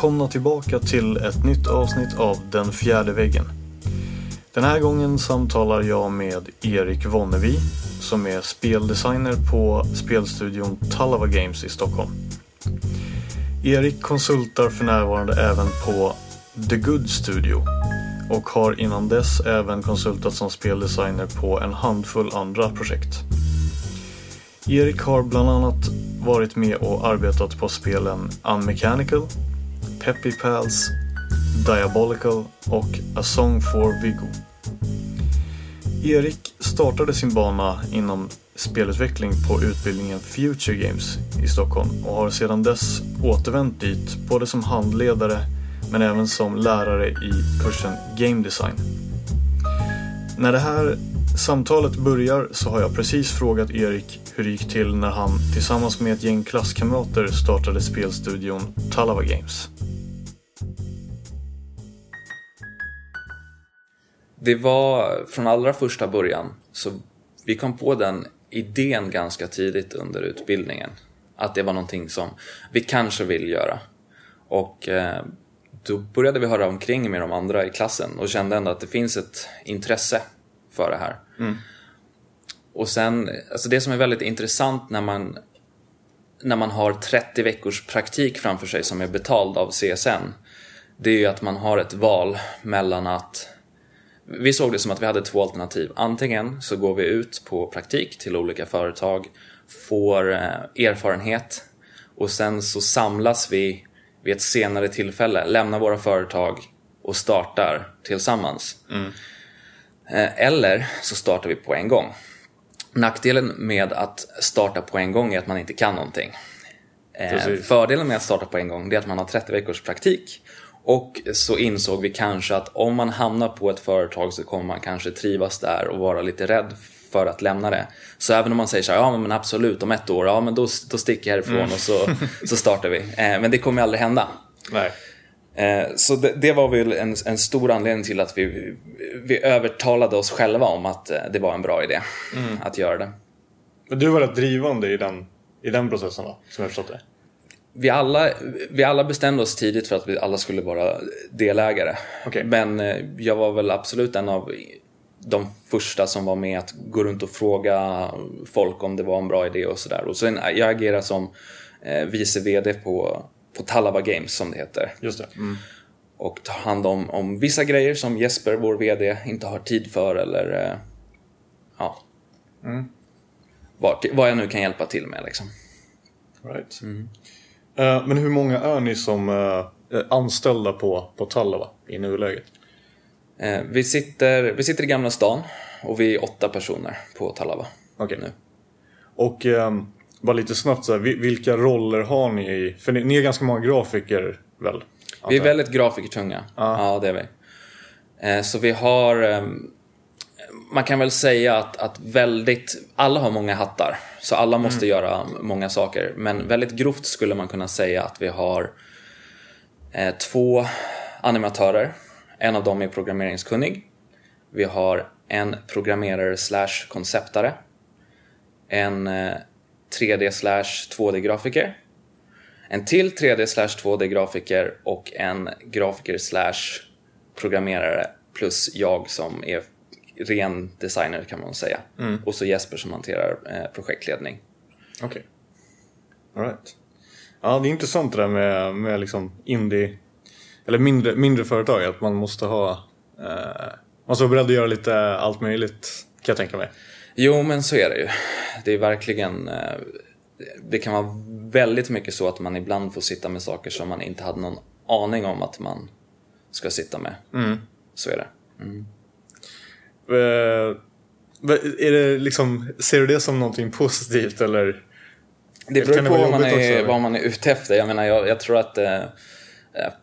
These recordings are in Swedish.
Välkomna tillbaka till ett nytt avsnitt av Den fjärde väggen. Den här gången samtalar jag med Erik Vonnevi som är speldesigner på spelstudion Talava Games i Stockholm. Erik konsultar för närvarande även på The Good Studio och har innan dess även konsultat som speldesigner på en handfull andra projekt. Erik har bland annat varit med och arbetat på spelen Unmechanical, Peppy Pals, Diabolical och A Song for Viggo. Erik startade sin bana inom spelutveckling på utbildningen Future Games i Stockholm och har sedan dess återvänt dit både som handledare men även som lärare i kursen Game Design. När det här samtalet börjar så har jag precis frågat Erik hur det gick till när han tillsammans med ett gäng klasskamrater startade spelstudion Talava Games. Det var från allra första början, så vi kom på den idén ganska tidigt under utbildningen. Att det var någonting som vi kanske vill göra. Och eh, då började vi höra omkring med de andra i klassen och kände ändå att det finns ett intresse för det här. Mm. Och sen, alltså det som är väldigt intressant när man, när man har 30 veckors praktik framför sig som är betald av CSN, det är ju att man har ett val mellan att vi såg det som att vi hade två alternativ. Antingen så går vi ut på praktik till olika företag, får eh, erfarenhet och sen så samlas vi vid ett senare tillfälle, lämnar våra företag och startar tillsammans. Mm. Eh, eller så startar vi på en gång. Nackdelen med att starta på en gång är att man inte kan någonting. Eh, Precis. Fördelen med att starta på en gång är att man har 30 veckors praktik och så insåg vi kanske att om man hamnar på ett företag så kommer man kanske trivas där och vara lite rädd för att lämna det. Så även om man säger så här, ja men absolut om ett år, ja men då, då sticker jag härifrån mm. och så, så startar vi. Eh, men det kommer aldrig hända. Nej. Eh, så det, det, var väl en, en, stor anledning till att vi, vi övertalade oss själva om att eh, det var en bra idé mm. att göra det. Du var rätt drivande i den, i den processen då, som jag förstått det? Vi alla, vi alla bestämde oss tidigt för att vi alla skulle vara delägare. Okay. Men eh, jag var väl absolut en av de första som var med att gå runt och fråga folk om det var en bra idé och sådär. Och sen jag agerar som vice VD på på Talava Games som det heter. Just det. Mm. Och tar hand om, om vissa grejer som Jesper, vår VD, inte har tid för eller eh, ja. Mm. Vad, vad jag nu kan hjälpa till med liksom. Right. Mm. Uh, men hur många är ni som uh, anställda på, på Talava i nuläget? Uh, vi, sitter, vi sitter i Gamla stan och vi är åtta personer på Talava. Okej. Okay. Och um, bara lite snabbt så här, vilka roller har ni i? För ni, ni är ganska många grafiker väl? Vi är väldigt grafikertunga. Ah. Ja, det är vi. Eh, så vi har... Ehm, man kan väl säga att, att väldigt... Alla har många hattar. Så alla måste mm. göra många saker. Men väldigt grovt skulle man kunna säga att vi har eh, två animatörer. En av dem är programmeringskunnig. Vi har en programmerare slash konceptare. En eh, 3D slash 2D-grafiker. En till 3D slash 2D-grafiker och en grafiker slash programmerare plus jag som är ren designer kan man säga. Mm. Och så Jesper som hanterar eh, projektledning. Okej. Okay. Alright. Ja, det är intressant det där med, med liksom indie, eller mindre, mindre företag, att man måste ha, eh, man måste vara beredd att göra lite allt möjligt kan jag tänka mig. Jo, men så är det ju. Det är verkligen... Eh, det kan vara väldigt mycket så att man ibland får sitta med saker som man inte hade någon aning om att man ska sitta med. Mm. Så är det. Mm. Uh, är det liksom, ser du det som någonting positivt eller? Det beror på vad man, är, vad man är ute efter. Jag menar, jag, jag tror att Eh,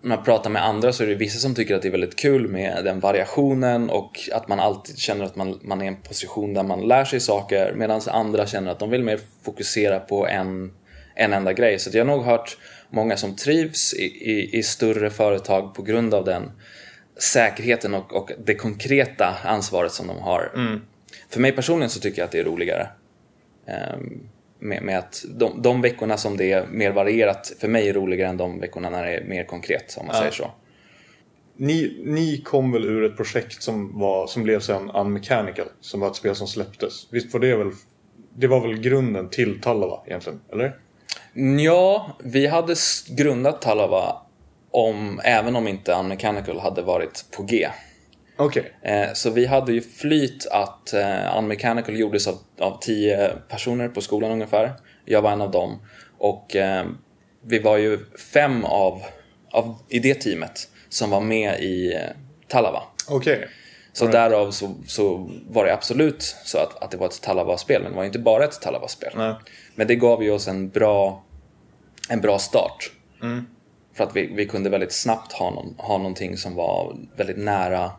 när man pratar med andra så är det vissa som tycker att det är väldigt kul med den variationen och att man alltid känner att man, man är i en position där man lär sig saker medan andra känner att de vill mer fokusera på en, en enda grej. Så jag har nog hört många som trivs i, i, i större företag på grund av den säkerheten och, och det konkreta ansvaret som de har. Mm. För mig personligen så tycker jag att det är roligare. Um, med, med att de, de veckorna som det är mer varierat för mig är roligare än de veckorna när det är mer konkret om man Ja. säger så. Ni, ni kom väl ur ett projekt som, var, som blev sen Unmechanical, som var ett spel som släpptes. Visst var det väl... Det var väl grunden till Talava egentligen, eller? Ja, vi hade grundat Talava om, även om inte Unmechanical hade varit på G. Okej. Eh, Så vi hade ju flyt att eh, Unmechanical gjordes av, av tio personer på skolan ungefär. Jag var en av dem. Och eh, vi var ju fem av, av, i det teamet som var med i eh, Talava. Okej. Så därav så, så var det absolut så att, att det var ett Talava-spel, men det var inte bara ett Talava-spel. Nej. Men det gav ju oss en bra, en bra start. För att vi, vi kunde väldigt snabbt ha, någon, ha någonting som var väldigt nära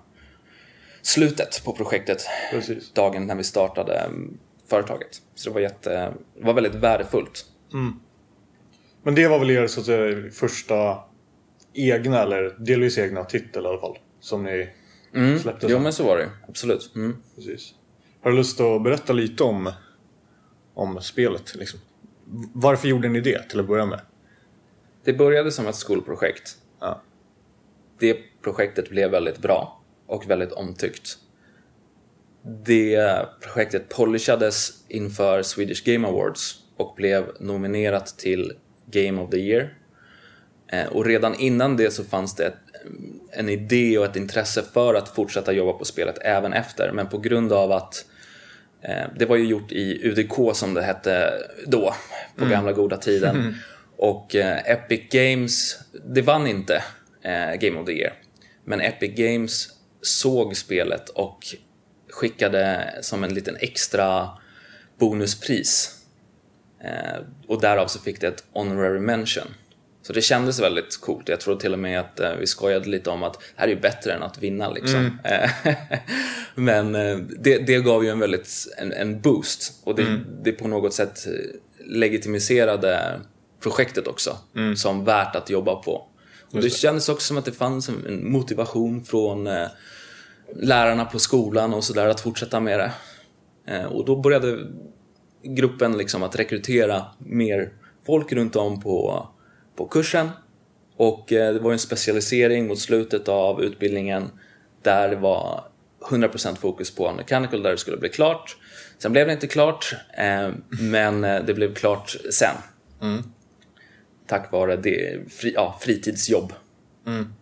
slutet på projektet. Precis. Dagen när vi startade mm, företaget. Så det var, jätte, det var väldigt värdefullt. Men det var väl er så att säga, första egna, eller delvis egna titel i alla fall. Som ni släppte Jo men så var det absolut. Mm. Precis. Har du lust att berätta lite om, om spelet? Liksom? Varför gjorde ni det till att börja med? Det började som ett skolprojekt. Ja. Det projektet blev väldigt bra och väldigt omtyckt. Det projektet polishades inför Swedish Game Awards och blev nominerat till Game of the Year. Eh, Och redan innan det så fanns det en idé och ett intresse för att fortsätta jobba på spelet även efter. Men på grund av att eh, det var ju gjort i UDK som det hette då, på gamla goda tiden. Och eh, Epic Games, det vann inte Game of the Year. Men Epic Games såg spelet och skickade som en liten extra bonuspris. Eh, och därav så fick det ett honorary mention. Så det kändes väldigt coolt. Jag tror till och med att eh, vi skojade lite om att det här är ju bättre än att vinna liksom. Eh, Men eh, det, det gav ju en väldigt en, en boost och det, det på något sätt legitimiserade projektet också som värt att jobba på. Och det kändes också som att det fanns en en motivation från eh, lärarna på skolan och sådär att fortsätta med det. Eh, och då började gruppen liksom att rekrytera mer folk runt om på, på kursen. Och eh, det var en specialisering mot slutet av utbildningen där det var 100% fokus på mechanical där det skulle bli klart. Sen blev det inte klart, eh, men det blev klart sen. Tack vare det fri, ja, fritidsjobb. Okej.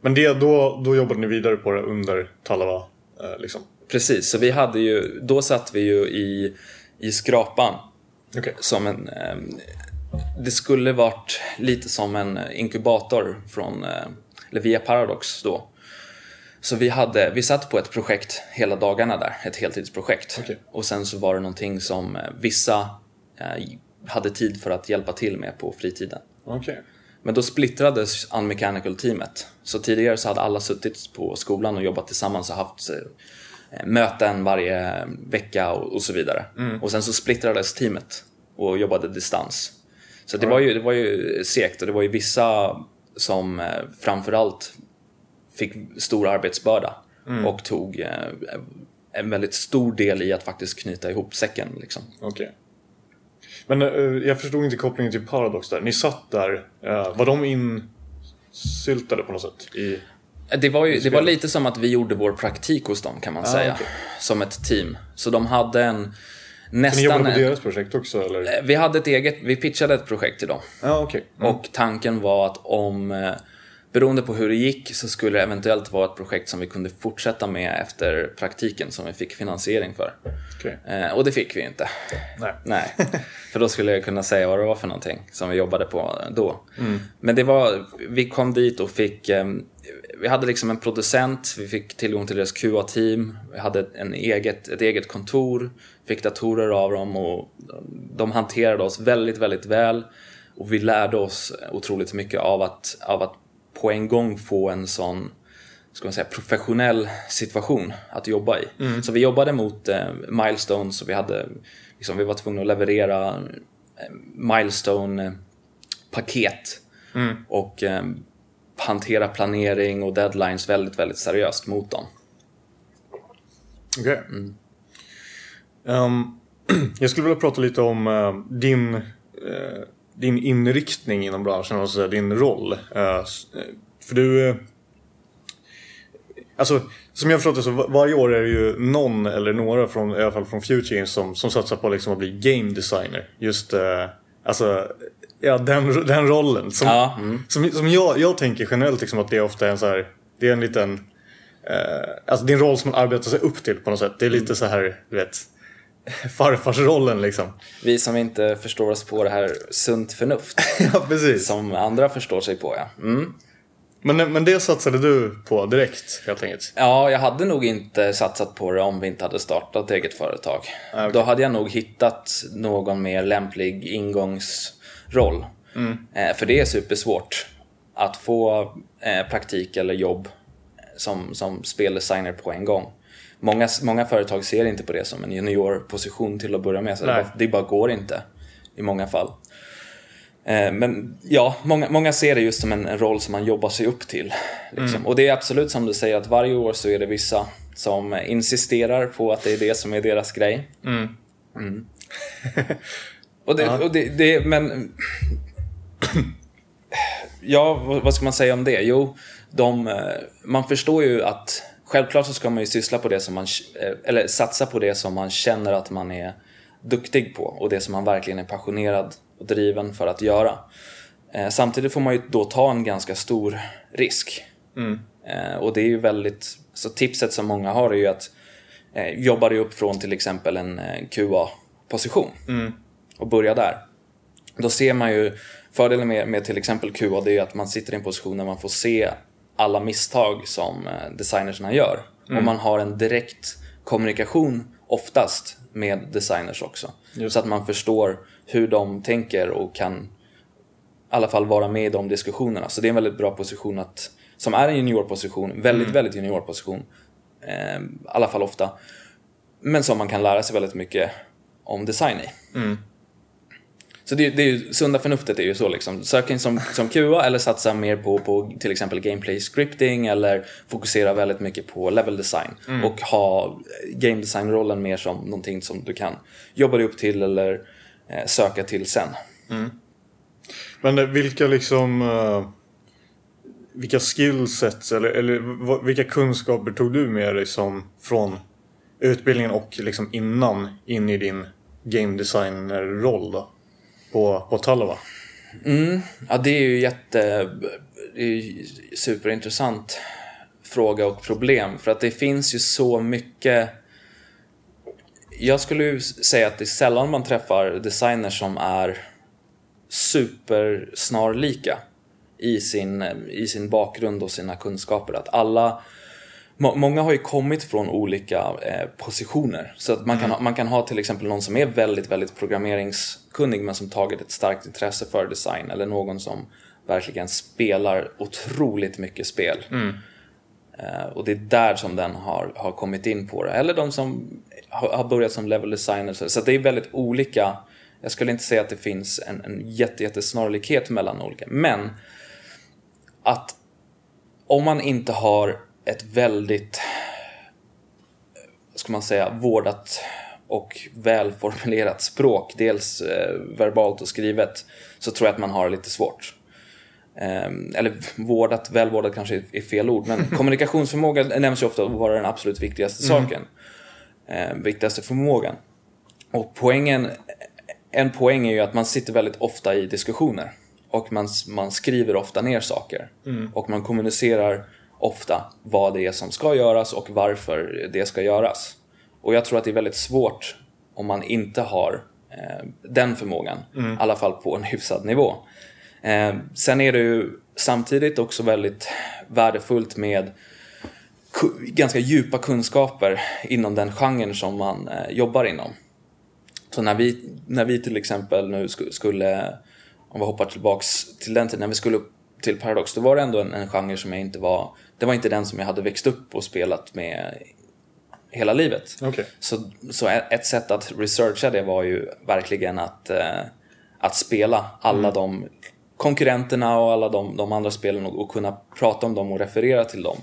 Men det, då, då jobbade ni vidare på det under Talava? Eh, liksom. Precis, så vi hade ju, då satt vi ju i, i skrapan Okej. som en... Eh, det skulle varit lite som en inkubator från, eh, eller via Paradox då. Så vi, hade, vi satt på ett projekt hela dagarna där, ett heltidsprojekt. Okej. Och sen så var det någonting som eh, vissa hade tid för att hjälpa till med på fritiden. Okej. Men då splittrades Unmechanical-teamet. Så tidigare så hade alla suttit på skolan och jobbat tillsammans och haft eh, möten varje vecka och, så vidare. Och sen så splittrades teamet och jobbade distans. Så det var ju, det var ju segt och det var ju vissa som eh, framförallt fick stor arbetsbörda och tog eh, en väldigt stor del i att faktiskt knyta ihop säcken. Liksom. Okej. Men eh, jag förstod inte kopplingen till Paradox där. Ni satt där. eh, var de insyltade på något sätt? I... Det var, ju, det var lite som att vi gjorde vår praktik hos dem kan man säga. okej. Som ett team. Så de hade en Ni nästan... jobbade på deras projekt också eller? Vi hade ett eget, vi pitchade ett projekt till dem. Ja, okej. Och tanken var att om, eh, beroende på hur det gick, så skulle det eventuellt vara ett projekt som vi kunde fortsätta med efter praktiken som vi fick finansiering för. Okej. Eh, och det fick vi inte. Nej. Nej, för då skulle jag kunna säga vad det var för någonting som vi jobbade på då. Men det var, vi kom dit och fick, eh, vi hade liksom en producent, vi fick tillgång till deras QA-team, vi hade en eget, ett eget kontor, fick datorer av dem och de hanterade oss väldigt, väldigt väl. Och vi lärde oss otroligt mycket av att, av att på en gång få en sån ska man säga, professionell situation att jobba i. Så vi jobbade mot eh, milestones och vi, hade, liksom, vi var tvungna att leverera eh, milestone-paket och eh, hantera planering och deadlines väldigt, väldigt seriöst mot dem. Okej. Ehm, jag skulle vilja prata lite om uh, din, uh, din inriktning inom branschen, alltså din roll. Uh, för du... alltså, som jag förstått det så varje år är det ju någon eller några från, i alla fall från Future Games som, som satsar på liksom att bli game designer. Just alltså, ja, den, den rollen. Som, ja, mm. som, som jag, jag tänker generellt liksom att det är ofta en så här, det är en liten, alltså en roll som man arbetar sig upp till på något sätt. Det är lite så här, du vet, farfarsrollen liksom. Vi som inte förstår oss på det här sunt förnuft. ja, precis. Som andra förstår sig på, ja. Mm. Men, men det satsade du på direkt helt enkelt? Ja, jag hade nog inte satsat på det om vi inte hade startat eget företag. Ah, okay. Då hade jag nog hittat någon mer lämplig ingångsroll. Mm. Eh, för det är supersvårt att få eh, praktik eller jobb som, som speldesigner på en gång. Många, många företag ser inte på det som en juniorposition till att börja med. Så det bara, det bara går inte i många fall. Eh, men ja, många, många ser det just som en, en roll som man jobbar sig upp till. Liksom. Mm. Och det är absolut som du säger att varje år så är det vissa som insisterar på att det är det som är deras grej. Mm. Mm. och det, ja. och det, det, men... ja, vad ska man säga om det? Jo, de, eh, man förstår ju att Självklart så ska man ju syssla på det som man, eh, eller satsa på det som man känner att man är duktig på och det som man verkligen är passionerad och driven för att göra. Eh, samtidigt får man ju då ta en ganska stor risk. Mm. Eh, och det är ju väldigt, så tipset som många har är ju att jobba dig upp från till exempel en QA-position mm. och börja där. Då ser man ju, fördelen med, med till exempel QA det är att man sitter i en position där man får se alla misstag som eh, designerserna gör. Mm. Och man har en direkt kommunikation oftast med designers också. Just. Så att man förstår hur de tänker och kan i alla fall vara med i de diskussionerna. Så det är en väldigt bra position att, som är en juniorposition, väldigt, mm. väldigt juniorposition. Eh, I alla fall ofta. Men som man kan lära sig väldigt mycket om design i. Mm. Så det, det är ju, sunda förnuftet är ju så liksom. Sök som, som QA eller satsa mer på, på till exempel gameplay scripting eller fokusera väldigt mycket på level design. Mm. Och ha game design-rollen mer som någonting som du kan jobba dig upp till eller eh, söka till sen. Mm. Men eh, vilka liksom... Uh, vilka skillsets eller, eller vilka kunskaper tog du med dig som från utbildningen och liksom innan in i din game designer-roll då? På, på Talova? Mm, ja, det är ju jätte... Det är superintressant fråga och problem för att det finns ju så mycket jag skulle ju säga att det är sällan man träffar designers som är supersnarlika i sin, i sin bakgrund och sina kunskaper. Att alla Många har ju kommit från olika eh, positioner. Så att man, mm. kan ha, man kan ha till exempel någon som är väldigt, väldigt programmerings programmeringskunnig men som tagit ett starkt intresse för design. Eller någon som verkligen spelar otroligt mycket spel. Mm. Eh, och det är där som den har, har kommit in på det. Eller de som har, har börjat som level designers. Så det är väldigt olika. Jag skulle inte säga att det finns en, en jätte, jättesnarlikhet mellan olika. Men att om man inte har ett väldigt, ska man säga, vårdat och välformulerat språk, dels eh, verbalt och skrivet, så tror jag att man har det lite svårt. Eh, eller vårdat, välvårdat kanske är fel ord, men kommunikationsförmåga nämns ju ofta vara den absolut viktigaste mm. saken. Eh, viktigaste förmågan. Och poängen, en poäng är ju att man sitter väldigt ofta i diskussioner. Och man, man skriver ofta ner saker. Mm. Och man kommunicerar ofta vad det är som ska göras och varför det ska göras. Och jag tror att det är väldigt svårt om man inte har eh, den förmågan, mm. i alla fall på en hyfsad nivå. Eh, sen är det ju samtidigt också väldigt värdefullt med ganska djupa kunskaper inom den genren som man eh, jobbar inom. Så när vi, när vi till exempel nu skulle, om vi hoppar tillbaks till den tiden, när vi skulle till Paradox, då var det ändå en, en genre som jag inte var det var inte den som jag hade växt upp och spelat med hela livet. Okay. Så, så ett sätt att researcha det var ju verkligen att, eh, att spela alla mm. de konkurrenterna och alla de, de andra spelen och, och, kunna prata om dem och referera till dem.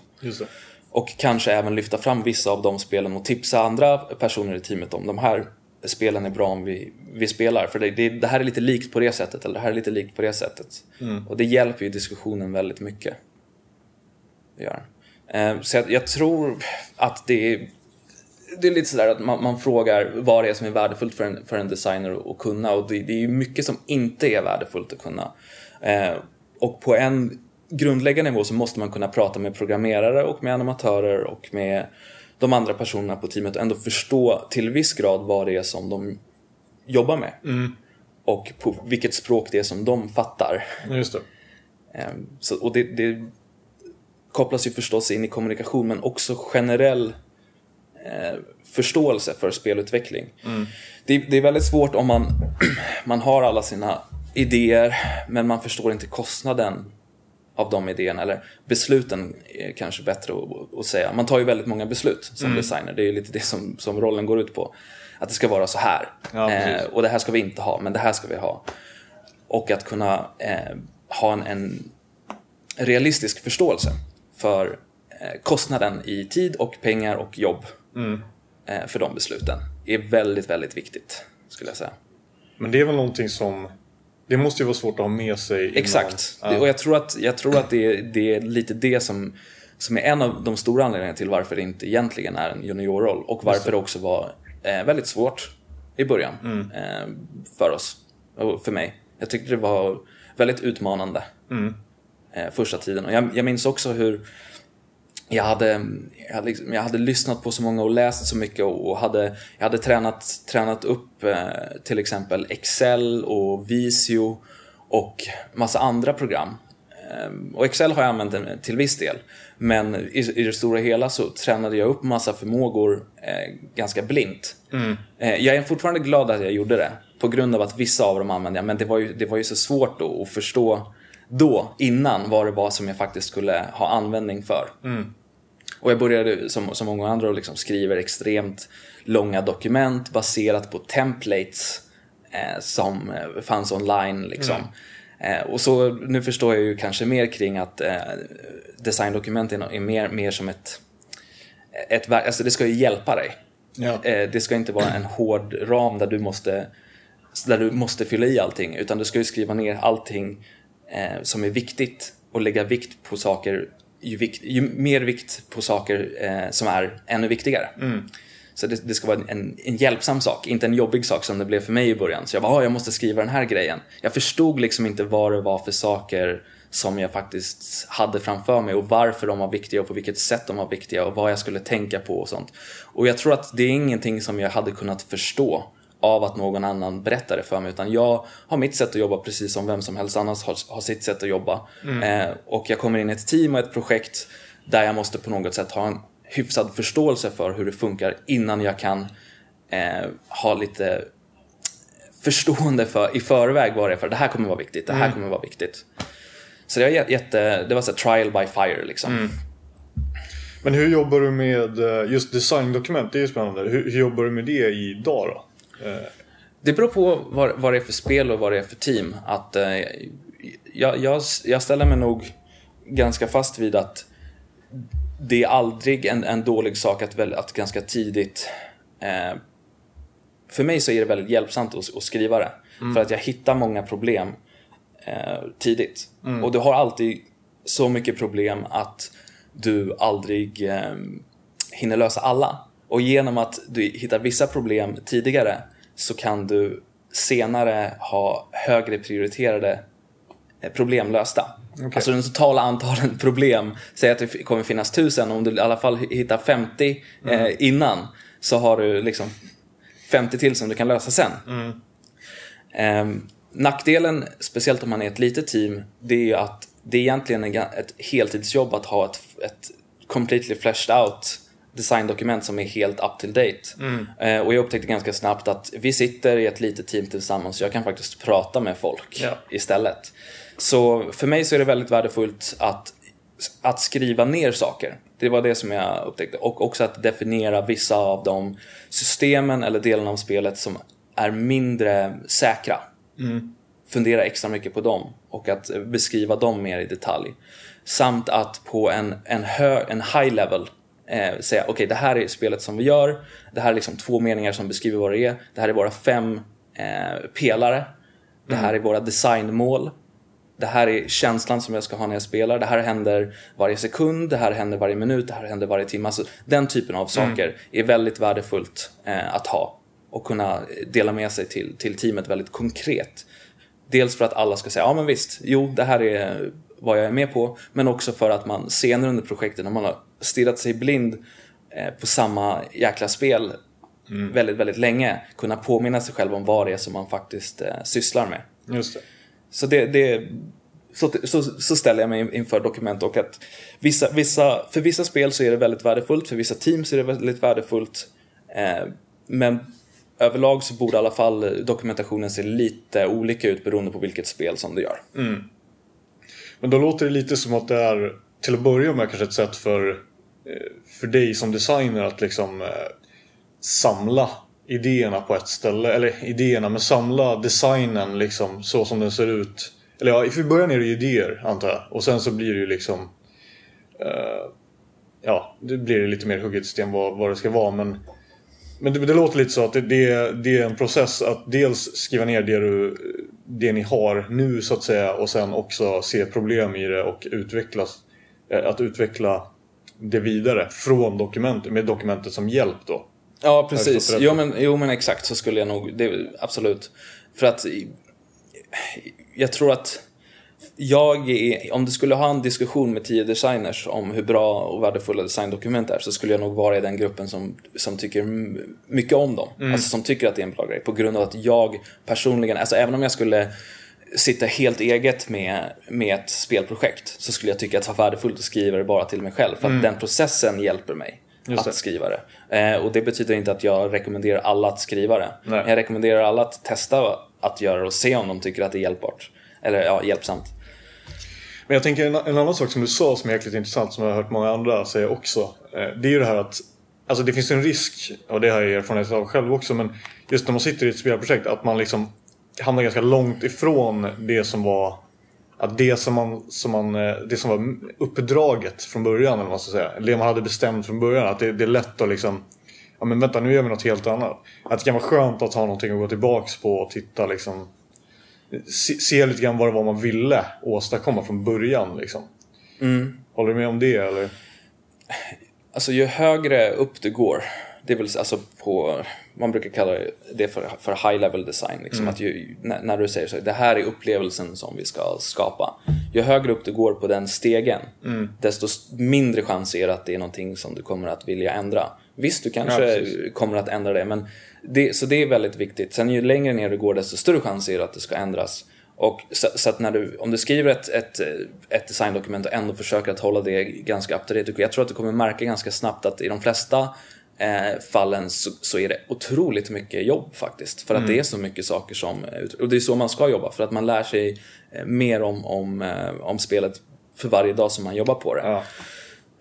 Och kanske även lyfta fram vissa av de spelen och tipsa andra personer i teamet om de här spelen är bra om vi, vi spelar. För det, det, det här är lite likt på det sättet, eller det här är lite likt på det sättet. Och det hjälper ju diskussionen väldigt mycket. Det gör. Eh, så jag, jag tror att det är det är lite sådär att man, man, frågar vad det är som är värdefullt för en, för en designer att kunna och det, det är ju mycket som inte är värdefullt att kunna. Eh, och på en grundläggande nivå så måste man kunna prata med programmerare och med animatörer och med de andra personerna på teamet och ändå förstå till viss grad vad det är som de jobbar med. Mm. Och på vilket språk det är som de fattar. Just det. Eh, så, och det, det kopplas ju förstås in i kommunikation men också generell förståelse för spelutveckling. Mm. Det, det, är väldigt svårt om man, man har alla sina idéer men man förstår inte kostnaden av de idéerna, eller besluten är kanske bättre att, att säga. Man tar ju väldigt många beslut som mm. designer, det är ju lite det som, som rollen går ut på. Att det ska vara så här. Ja, eh, och det här ska vi inte ha, men det här ska vi ha. Och att kunna eh, ha en, en, realistisk förståelse för eh, kostnaden i tid och pengar och jobb mm. Eh, för de besluten är väldigt, väldigt viktigt, skulle jag säga. Men det är väl någonting som det måste ju vara svårt att ha med sig. Innan. Exakt. Ja. Och jag tror att, jag tror att det, är, det är lite det som, som är en av de stora anledningarna till varför det inte egentligen är en juniorroll. Och varför det också var eh, väldigt svårt i början mm. eh, för oss. Och för mig. Jag tyckte det var väldigt utmanande mm. eh, första tiden. Och jag, jag minns också hur jag hade, jag hade, liksom, jag, hade, lyssnat på så många och läst så mycket och hade, jag hade tränat, tränat upp eh, till exempel Excel och Visio och massa andra program. Eh, och Excel har jag använt till viss del. Men i, i det stora hela så tränade jag upp massa förmågor eh, ganska blint. Mm. Eh, jag är fortfarande glad att jag gjorde det. På grund av att vissa av dem använde jag. Men det var ju, det var ju så svårt då att förstå då, innan, vad det var som jag faktiskt skulle ha användning för. Mm. Och jag började som, som många andra och liksom skriver extremt långa dokument baserat på templates eh, som eh, fanns online. Liksom. Mm. Eh, och så nu förstår jag ju kanske mer kring att eh, designdokument är, är mer, mer som ett, ett alltså det ska ju hjälpa dig. Ja. Eh, det ska inte vara en hård ram där du måste där du måste fylla i allting utan du ska ju skriva ner allting eh, som är viktigt och lägga vikt på saker, ju, vikt, ju mer vikt på saker eh, som är ännu viktigare. Mm. Så det, det, ska vara en, en hjälpsam sak, inte en jobbig sak som det blev för mig i början. Så jag bara, jag måste skriva den här grejen. Jag förstod liksom inte vad det var för saker som jag faktiskt hade framför mig och varför de var viktiga och på vilket sätt de var viktiga och vad jag skulle tänka på och sånt. Och jag tror att det är ingenting som jag hade kunnat förstå av att någon annan berättar det för mig utan jag har mitt sätt att jobba precis som vem som helst annars har, har sitt sätt att jobba. Mm. Eh, och jag kommer in i ett team och ett projekt där jag måste på något sätt ha en hyfsad förståelse för hur det funkar innan jag kan eh, ha lite förstående för, i förväg vad det är för det här kommer vara viktigt, det här mm. kommer vara viktigt. Så det var jätte, det var så trial by fire liksom. Mm. Men hur jobbar du med eh, just designdokument? Det är ju spännande. Hur, hur jobbar du med det idag då? Det beror på vad, vad det är för spel och vad det är för team. Att, eh, jag, jag, jag ställer mig nog ganska fast vid att det är aldrig en, en dålig sak att, väl, att ganska tidigt eh, för mig så är det väldigt hjälpsamt att, att skriva det. Mm. För att jag hittar många problem eh, tidigt. Mm. Och du har alltid så mycket problem att du aldrig eh, hinner lösa alla. Och genom att du hittar vissa problem tidigare så kan du senare ha högre prioriterade eh, problem lösta. Okay. Alltså den totala antalet problem, säg att det kommer finnas tusen, om du i alla fall hittar 50 mm. eh, innan så har du liksom 50 till som du kan lösa sen. Mm. Eh, nackdelen, speciellt om man är ett litet team, det är ju att det är egentligen ett heltidsjobb att ha ett, ett completely fleshed out designdokument som är helt up to date. Mm. Eh, och jag upptäckte ganska snabbt att vi sitter i ett litet team tillsammans så jag kan faktiskt prata med folk ja. istället. Så för mig så är det väldigt värdefullt att, att skriva ner saker. Det var det som jag upptäckte. Och också att definiera vissa av de systemen eller delarna av spelet som är mindre säkra. Mm. Fundera extra mycket på dem och att beskriva dem mer i detalj. Samt att på en, en, hö, en high level eh, säga okej okay, det här är spelet som vi gör, det här är liksom två meningar som beskriver vad det är, det här är våra fem eh, pelare, det här är våra designmål, det här är känslan som jag ska ha när jag spelar, det här händer varje sekund, det här händer varje minut, det här händer varje timme. Alltså, den typen av saker mm. är väldigt värdefullt eh, att ha och kunna dela med sig till, till teamet väldigt konkret. Dels för att alla ska säga, ja men visst, jo det här är vad jag är med på, men också för att man senare under projektet när man har stirrat sig blind eh, på samma jäkla spel mm. väldigt, väldigt länge, kunna påminna sig själv om vad det är som man faktiskt eh, sysslar med. Just det. Så det, det så, så, så, ställer jag mig inför dokument och att vissa, vissa, för vissa spel så är det väldigt värdefullt, för vissa teams är det väldigt värdefullt. Eh, men överlag så borde i alla fall dokumentationen se lite olika ut beroende på vilket spel som du gör. Mm. Men då låter det lite som att det är till att börja med kanske ett sätt för, eh, för dig som designer att liksom eh, samla idéerna på ett ställe. Eller idéerna, men samla designen liksom så som den ser ut. Eller ja, i början är det ju idéer antar jag. Och sen så blir det ju liksom... Uh, ja, det blir lite mer hugget system vad, vad det ska vara. Men, men det, det låter lite så att det, det, det, är en process att dels skriva ner det, du, det ni har nu så att säga. Och sen också se problem i det och utvecklas. Uh, att utveckla det vidare från dokumentet, med dokumentet som hjälp då. Ja, precis. Jo men, jo men exakt så skulle jag nog, det, absolut. För att jag tror att jag är, om du skulle ha en diskussion med tio designers om hur bra och värdefulla designdokument är så skulle jag nog vara i den gruppen som, som tycker mycket om dem. Mm. Alltså som tycker att det är en bra grej. På grund av att jag personligen, alltså även om jag skulle sitta helt eget med, med ett spelprojekt så skulle jag tycka att det var värdefullt att skriva det bara till mig själv. För att mm. den processen hjälper mig att skriva det. Eh, och det betyder inte att jag rekommenderar alla att skriva det. Nej. Jag rekommenderar alla att testa att göra det och se om de tycker att det är hjälpbart. Eller ja, hjälpsamt. Men jag tänker en, en, annan sak som du sa som är jäkligt intressant som jag har hört många andra säga också. Eh, det är ju det här att Alltså det finns en risk, och det har jag erfarenhet av själv också, men just när man sitter i ett spelprojekt att man liksom hamnar ganska långt ifrån det som var att det som, man, som man, eh, det som var uppdraget från början, eller vad man ska säga, det man hade bestämt från början, att det, det är lätt att liksom Ja men vänta, nu gör vi något helt annat. Att det kan vara skönt att ha någonting att gå tillbaks på och titta liksom Se, se lite grann vad det var man ville åstadkomma från början liksom. Mm. Håller du med om det eller? Alltså ju högre upp du går det vill säga alltså på, man brukar kalla det för, för high level design. Liksom, mm. att ju, när, när, du säger så, det här är upplevelsen som vi ska skapa. Ju högre upp du går på den stegen, mm. desto mindre chans är det att det är någonting som du kommer att vilja ändra. Visst, du kanske ja, kommer att ändra det, men det, så det är väldigt viktigt. Sen ju längre ner du går, desto större chans är det att det ska ändras. Och så, så, att när du, om du skriver ett, ett, ett designdokument och ändå försöker att hålla det ganska up to date, jag tror att du kommer märka ganska snabbt att i de flesta eh, fallen så, så, är det otroligt mycket jobb faktiskt. För att mm. det är så mycket saker som, och det är så man ska jobba för att man lär sig eh, mer om, om, eh, om spelet för varje dag som man jobbar på det. Ja.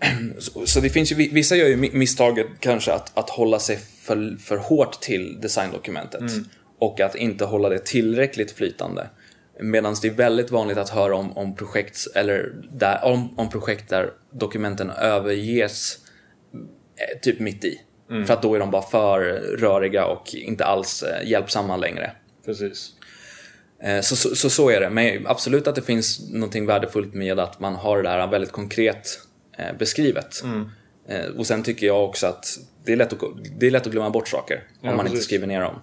Så, det finns ju, vissa gör ju misstaget kanske att, att hålla sig för, för hårt till designdokumentet. Mm. Och att inte hålla det tillräckligt flytande. Medan det är väldigt vanligt att höra om, om projekt eller där, om, om projekt där dokumenten överges Eh, typ mitt i. Mm. För att då är de bara för röriga och inte alls eh, hjälpsamma längre. Precis. Eh, så, så, så, så, är det. Men absolut att det finns någonting värdefullt med att man har det där väldigt konkret beskrivet. Mm. Och sen tycker jag också att det är lätt att, det är lätt att glömma bort saker ja, om man precis. inte skriver ner dem.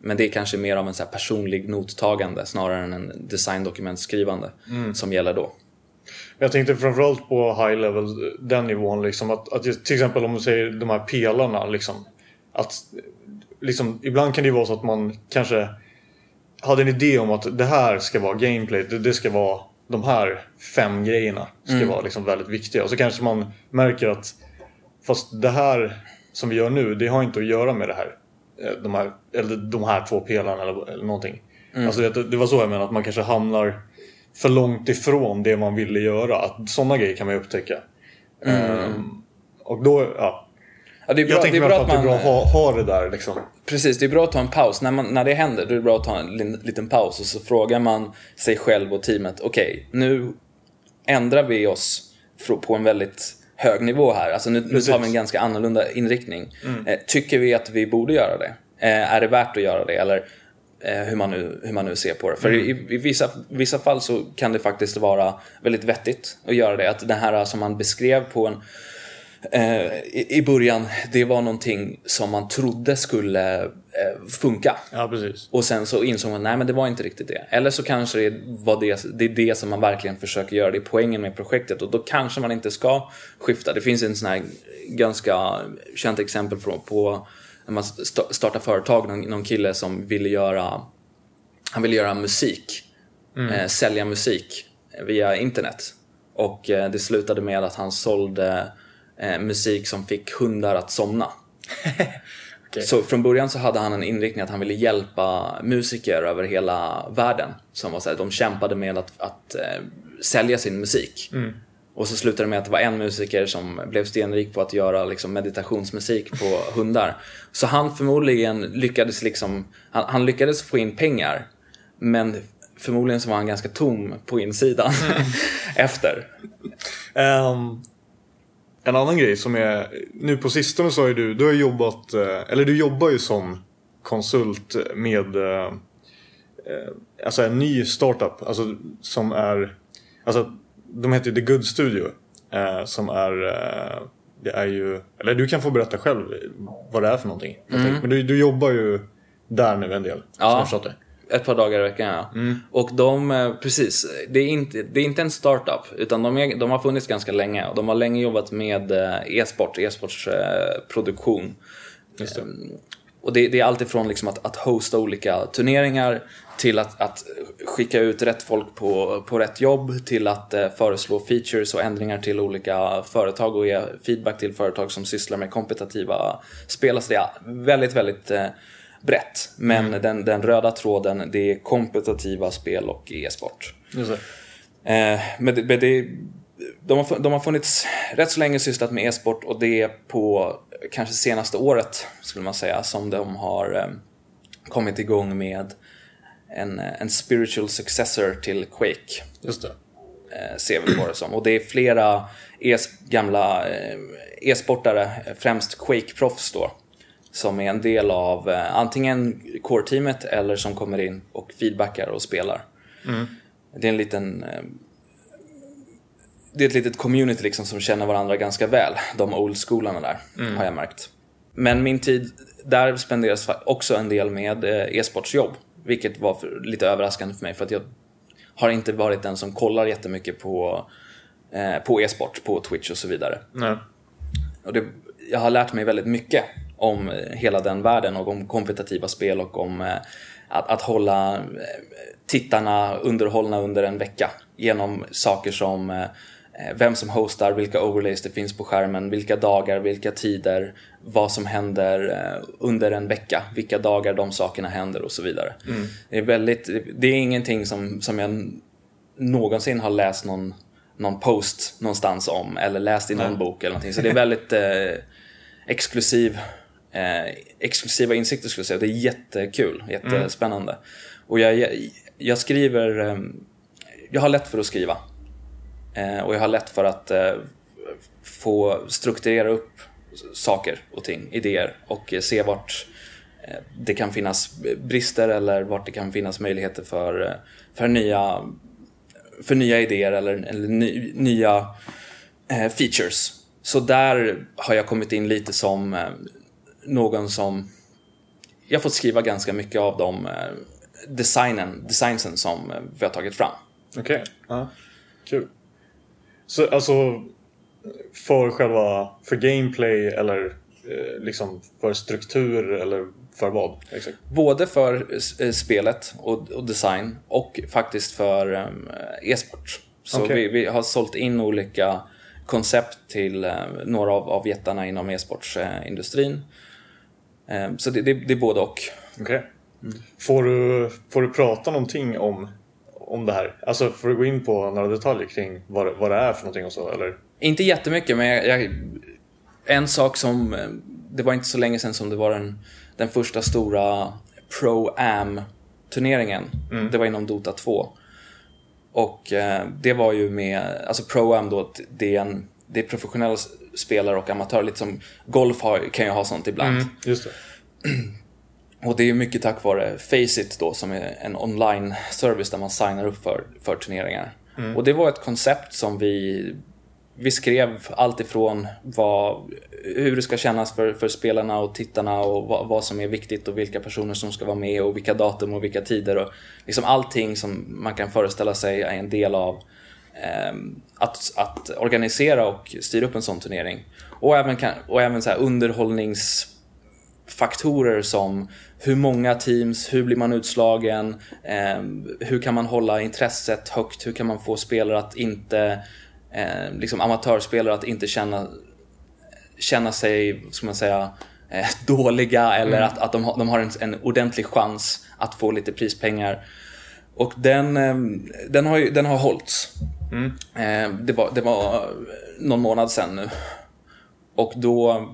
Men det är kanske mer av en så personlig nottagande snarare än en designdokumentskrivande mm. som gäller då. Jag tänkte framförallt på high level, den nivån liksom. Att, att till exempel om du säger de här pelarna liksom. Att liksom, ibland kan det vara så att man kanske hade en idé om att det här ska vara gameplay. Det, det ska vara de här fem grejerna ska mm. vara liksom väldigt viktiga. Och så kanske man märker att fast det här som vi gör nu, det har inte att göra med det här. Eh, de här, eller de här två pelarna eller, eller någonting. Mm. Alltså det, det var så jag menar, att man kanske hamnar för långt ifrån det man ville göra. Att sådana grejer kan man ju upptäcka. Mm. Um, och då, ja. Ja det är bra, jag tänker det är bra att, att det är bra att ha, ha det där liksom. Precis, det är bra att ta en paus. När, man, när det händer, då är det bra att ta en liten paus och så frågar man sig själv och teamet. Okej, okay, nu ändrar vi oss på en väldigt hög nivå här. Alltså nu, nu tar vi en ganska annorlunda inriktning. Eh, tycker vi att vi borde göra det? Eh, är det värt att göra det? Eller eh, hur, man nu, hur man nu ser på det. För i, i vissa, vissa fall så kan det faktiskt vara väldigt vettigt att göra det. Att det här som man beskrev på en i, i början, det var någonting som man trodde skulle eh, funka. Ja, precis. Och sen så insåg man, nej men det var inte riktigt det. Eller så kanske det var det, det är det som man verkligen försöker göra, det är poängen med projektet och då kanske man inte ska skifta. Det finns en sån här ganska känt exempel på, på när man sta- startar företag, någon, någon kille som ville göra, han ville göra musik, eh, sälja musik via internet. Och eh, det slutade med att han sålde eh, musik som fick hundar att somna. Så från början så hade han en inriktning att han ville hjälpa musiker över hela världen. Som var så här, de kämpade med att, att eh, sälja sin musik. Och så slutade det med att det var en musiker som blev stenrik på att göra liksom, meditationsmusik på hundar. Så han förmodligen lyckades liksom, han, han lyckades få in pengar. Men förmodligen så var han ganska tom på insidan efter. Ehm, en annan grej som är, nu på sistone så har ju du, du har jobbat, eh, eller du jobbar ju som konsult med eh, eh, alltså en ny startup, alltså som är, alltså de heter ju The Good Studio, som är, det är ju, eller du kan få berätta själv vad det är för någonting. jag tänker. Men du, du jobbar ju där nu en del, som Ja. jag förstått det. Ett par dagar i veckan ja. Och de, eh, precis, det är, inte, det är inte en startup utan de, är, de har funnits ganska länge och de har länge jobbat med eh, e-sport, e-sportsproduktion. Just det. Och det, det är alltifrån liksom att, att hosta olika turneringar till att, att skicka ut rätt folk på, på rätt jobb till att eh, föreslå features och ändringar till olika företag och ge feedback till företag som sysslar med kompetitiva spel. Så det är väldigt, väldigt eh, brett. Men den, den röda tråden det är kompetitiva spel och e-sport. Eh, men det, men det, de, har, de har funnits rätt så länge sysslat med e-sport och det är på kanske senaste året skulle man säga som de har eh, kommit igång med en, en spiritual successor till Quake Just det. eh, ser vi på det som. Och det är flera e gamla eh, e-sportare, främst Quake-proffs då, som är en del av eh, antingen core-teamet eller som kommer in och feedbackar och spelar. Det är en liten... Eh, det är ett litet community liksom som känner varandra ganska väl, de old-schoolarna där, har jag märkt. Men min tid där spenderas också en del med eh, e-sportsjobb, vilket var för, lite överraskande för mig för att jag har inte varit den som kollar jättemycket på, eh, på e-sport, på Twitch och så vidare. Nej. Och det, jag har lärt mig väldigt mycket om eh, hela den världen och om kompetitiva spel och om eh, att, att hålla eh, tittarna underhållna under en vecka genom saker som vem som hostar, vilka overlays det finns på skärmen, vilka dagar, vilka tider, vad som händer under en vecka, vilka dagar de sakerna händer och så vidare. Det är väldigt, det är ingenting som, som jag någonsin har läst någon, någon post någonstans om eller läst i någon Nej. bok eller någonting. Så det är väldigt eh, exklusiv, eh, exklusiva insikter skulle jag säga. Det är jättekul, jättespännande. Och jag, jag, jag skriver, eh, jag har lätt för att skriva. Eh, och jag har lätt för att eh, få strukturera upp saker och ting, idéer och se vart eh, det kan finnas brister eller vart det kan finnas möjligheter för, eh, för nya för nya idéer eller, eller ny, nya features. Så där har jag kommit in lite som någon som... Jag har fått skriva ganska mycket av de eh, designen, designsen som eh, vi har tagit fram. Okej. Ja. Kul. Så alltså för själva, för gameplay eller eh, liksom för struktur eller för vad? Exakt. Både för spelet och, och design och faktiskt för eh, e-sport. Så Okej. vi, vi har sålt in olika koncept till eh, några av, av jättarna inom e-sportsindustrin. Eh, så det, det, det är både och. Okej. Får, du, får du prata någonting om, om det här? Alltså får du gå in på några detaljer kring vad, vad det är för någonting och så? Eller? Inte jättemycket, men jag, jag, en sak som... eh, Det var inte så länge sedan som det var den, den första stora Pro-Am-turneringen. Det var inom Dota 2. Och eh, det var ju med... Alltså Pro-Am då, det är en, det är professionella spelare och amatörer. Lite som golf har, kan ju ha sånt ibland. Mm, just det. Och det är mycket tack vare Faceit då som är en online-service där man signar upp för, för turneringar. Mm. Och det var ett koncept som vi, vi skrev allt ifrån vad, hur det ska kännas för, för spelarna och tittarna och vad, vad, som är viktigt och vilka personer som ska vara med och vilka datum och vilka tider. Och liksom allting som man kan föreställa sig är en del av att, att organisera och styra upp en sån turnering. Och även, och även så underhållningsfaktorer som hur många teams, hur blir man utslagen, eh, hur kan man hålla intresset högt, hur kan man få spelare att inte, eh, liksom amatörspelare att inte känna, känna sig, ska man säga, eh, dåliga eller mm. att, att de, de har en, en ordentlig chans att få lite prispengar. Och den, den, har, den har hållits. Mm. Eh, det, var, det var eh, någon månad sedan nu. Och då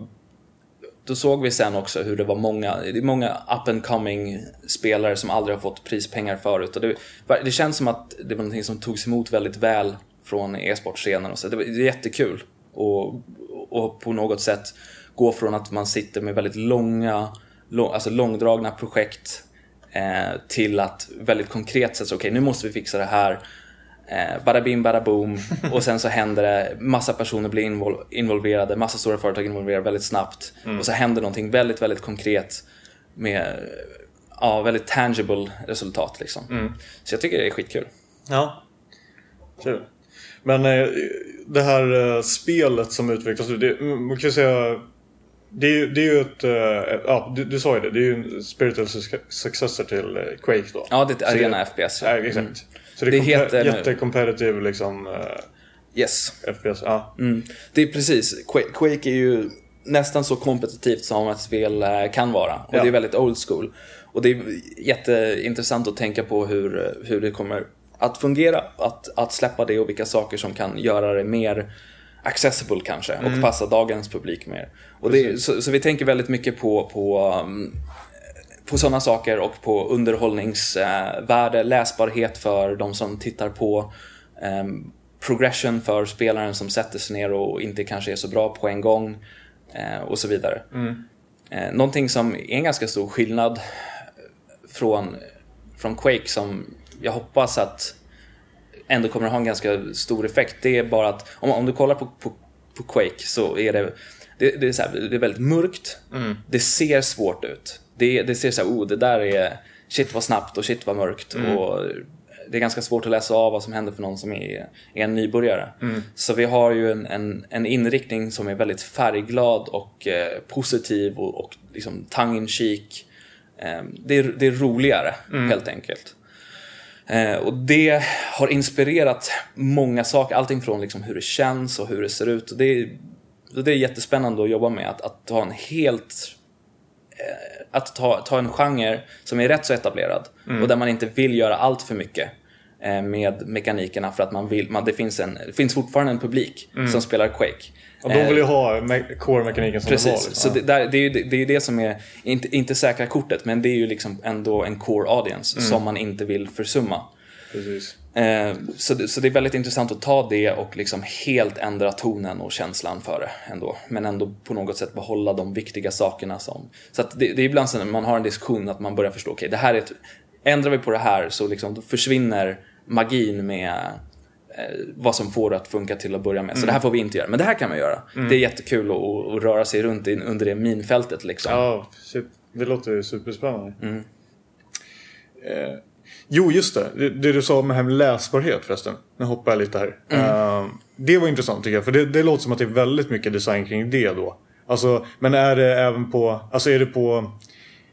då såg vi sen också hur det var många, det är många up and coming spelare som aldrig har fått prispengar förut. Och det, det känns som att det var någonting som togs emot väldigt väl från e-sportscenen. Det, det är jättekul. Och, och på något sätt gå från att man sitter med väldigt långa, lång, alltså långdragna projekt eh, till att väldigt konkret säga, okej okay, nu måste vi fixa det här Eh, bada bim, bada boom. Och sen så händer det, massa personer blir invol involverade, massa stora företag involverade väldigt snabbt. Mm. Och så händer någonting väldigt, väldigt konkret med ja, väldigt tangible resultat liksom. Mm. Så jag tycker det är skitkul. Ja, kul. Men eh, det här eh, spelet som utvecklas nu, man kan säga det är, det är ju ett, äh, ja du, du, sa ju det, det är ju en spiritual successor till äh, Quake då. Ja, det är ett arena FPS. Ja, exakt. Mm. Så det, det heter jättecompetitive liksom uh, Yes. FPS, ja. Mm. Det är precis, Quake är ju nästan så kompetitivt som ett spel eh, kan vara. Och ja. det är väldigt old school. Och det är jätteintressant att tänka på hur, hur det kommer att fungera. Att, att släppa det och vilka saker som kan göra det mer accessible kanske och mm. passa dagens publik mer. Och det, så, så, vi tänker väldigt mycket på, på um, på sådana saker och på underhållningsvärde, läsbarhet för de som tittar på, um, progression för spelaren som sätter sig ner och inte kanske är så bra på en gång uh, och så vidare. Mm. Uh, någonting som är en ganska stor skillnad från, från Quake som jag hoppas att ändå kommer att ha en ganska stor effekt. Det är bara att om, om du kollar på, på, på Quake så är det, det, det är, så här, det är väldigt mörkt. Mm. Det ser svårt ut det, det ser så här, oh det där är shit vad snabbt och shit vad mörkt. Mm. Och det är ganska svårt att läsa av vad som händer för någon som är, är en nybörjare. Mm. Så vi har ju en, en, en, inriktning som är väldigt färgglad och eh, positiv och, och liksom tongue in cheek. Eh, det, är, det är roligare mm. helt enkelt. Eh, och det har inspirerat många saker, allting från liksom hur det känns och hur det ser ut. Och det, är, det är jättespännande att jobba med, att, att ha en helt Eh, att ta, ta en genre som är rätt så etablerad mm. och där man inte vill göra allt för mycket eh, med mekanikerna för att man vill, man, det, finns en, det finns fortfarande en publik mm. som spelar Quake. Och de vill ju eh, ha core-mekaniken som Precis, det var. Liksom. så det, där, det, är ju, det är det som är, inte, inte säkra kortet, men det är ju liksom ändå en core audience mm. som man inte vill försumma. Precis. Eh, så, det, så det är väldigt intressant att ta det och liksom helt ändra tonen och känslan för det ändå. Men ändå på något sätt behålla de viktiga sakerna som... Så att det, det är ibland så när man har en diskussion att man börjar förstå, okej okay, det här är ett, Ändrar vi på det här så liksom, försvinner magin med eh, vad som får det att funka till att börja med. Så mm. det här får vi inte göra, men det här kan vi göra. Mm. Det är jättekul att, att röra sig runt in, under det minfältet liksom. Ja, det låter ju superspännande. Mm. Eh, Jo, just det. det. det. du sa med här med läsbarhet förresten. Nu hoppar jag lite här. Mm. Uh, det var intressant tycker jag. För det, det låter som att det är väldigt mycket design kring det då. Alltså, men är det även på... Alltså är det på...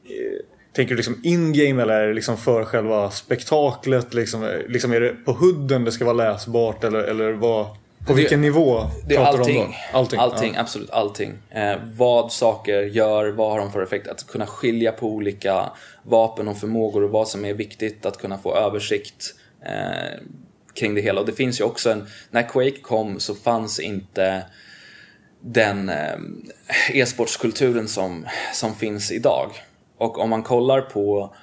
Eh, tänker du liksom in-game eller är det liksom för själva spektaklet? Liksom, liksom är det på hudden det ska vara läsbart eller, eller vad? På det, vilken nivå det pratar allting, du om då? Allting, allting ja. absolut allting. Eh, vad saker gör, vad har de för effekt? Att kunna skilja på olika vapen och förmågor och vad som är viktigt att kunna få översikt eh, kring det hela. Och det finns ju också en, när Quake kom så fanns inte den eh, e-sportskulturen som, som finns idag. Och om man kollar på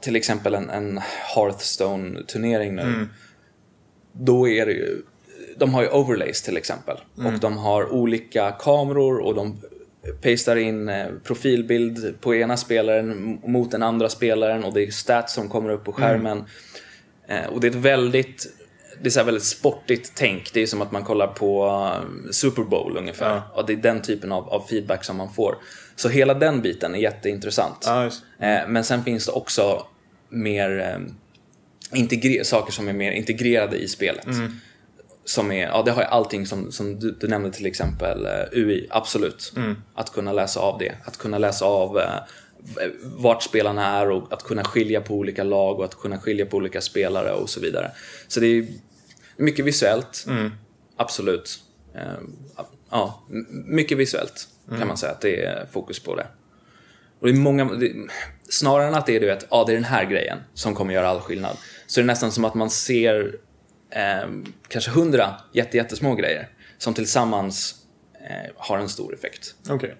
till exempel en, en Hearthstone-turnering nu, mm. då är det ju de har ju overlays till exempel. Och de har olika kameror och de pastar in eh, profilbild på ena spelaren mot den andra spelaren och det är stats som kommer upp på skärmen. Eh, och det är ett väldigt, det är så väldigt sportigt tänk. Det är som att man kollar på eh, Super Bowl ungefär. Ja. Och det är den typen av, av feedback som man får. Så hela den biten är jätteintressant. Ja. Eh, Men sen finns det också mer integre- saker som är mer integrerade i spelet. Som är, ja det har ju allting som, som du, du nämnde till exempel eh, UI, absolut. Att kunna läsa av det. Att kunna läsa av eh, vart spelarna är och att kunna skilja på olika lag och att kunna skilja på olika spelare och så vidare. Så det är mycket visuellt, absolut. Eh, ja, mycket visuellt kan man säga att det är fokus på det. Och det är många, det, snarare än att det är du vet, ja det är den här grejen som kommer göra all skillnad. Så är det nästan som att man ser eh, kanske hundra jätte, jättesmå grejer som tillsammans eh, har en stor effekt. Okej.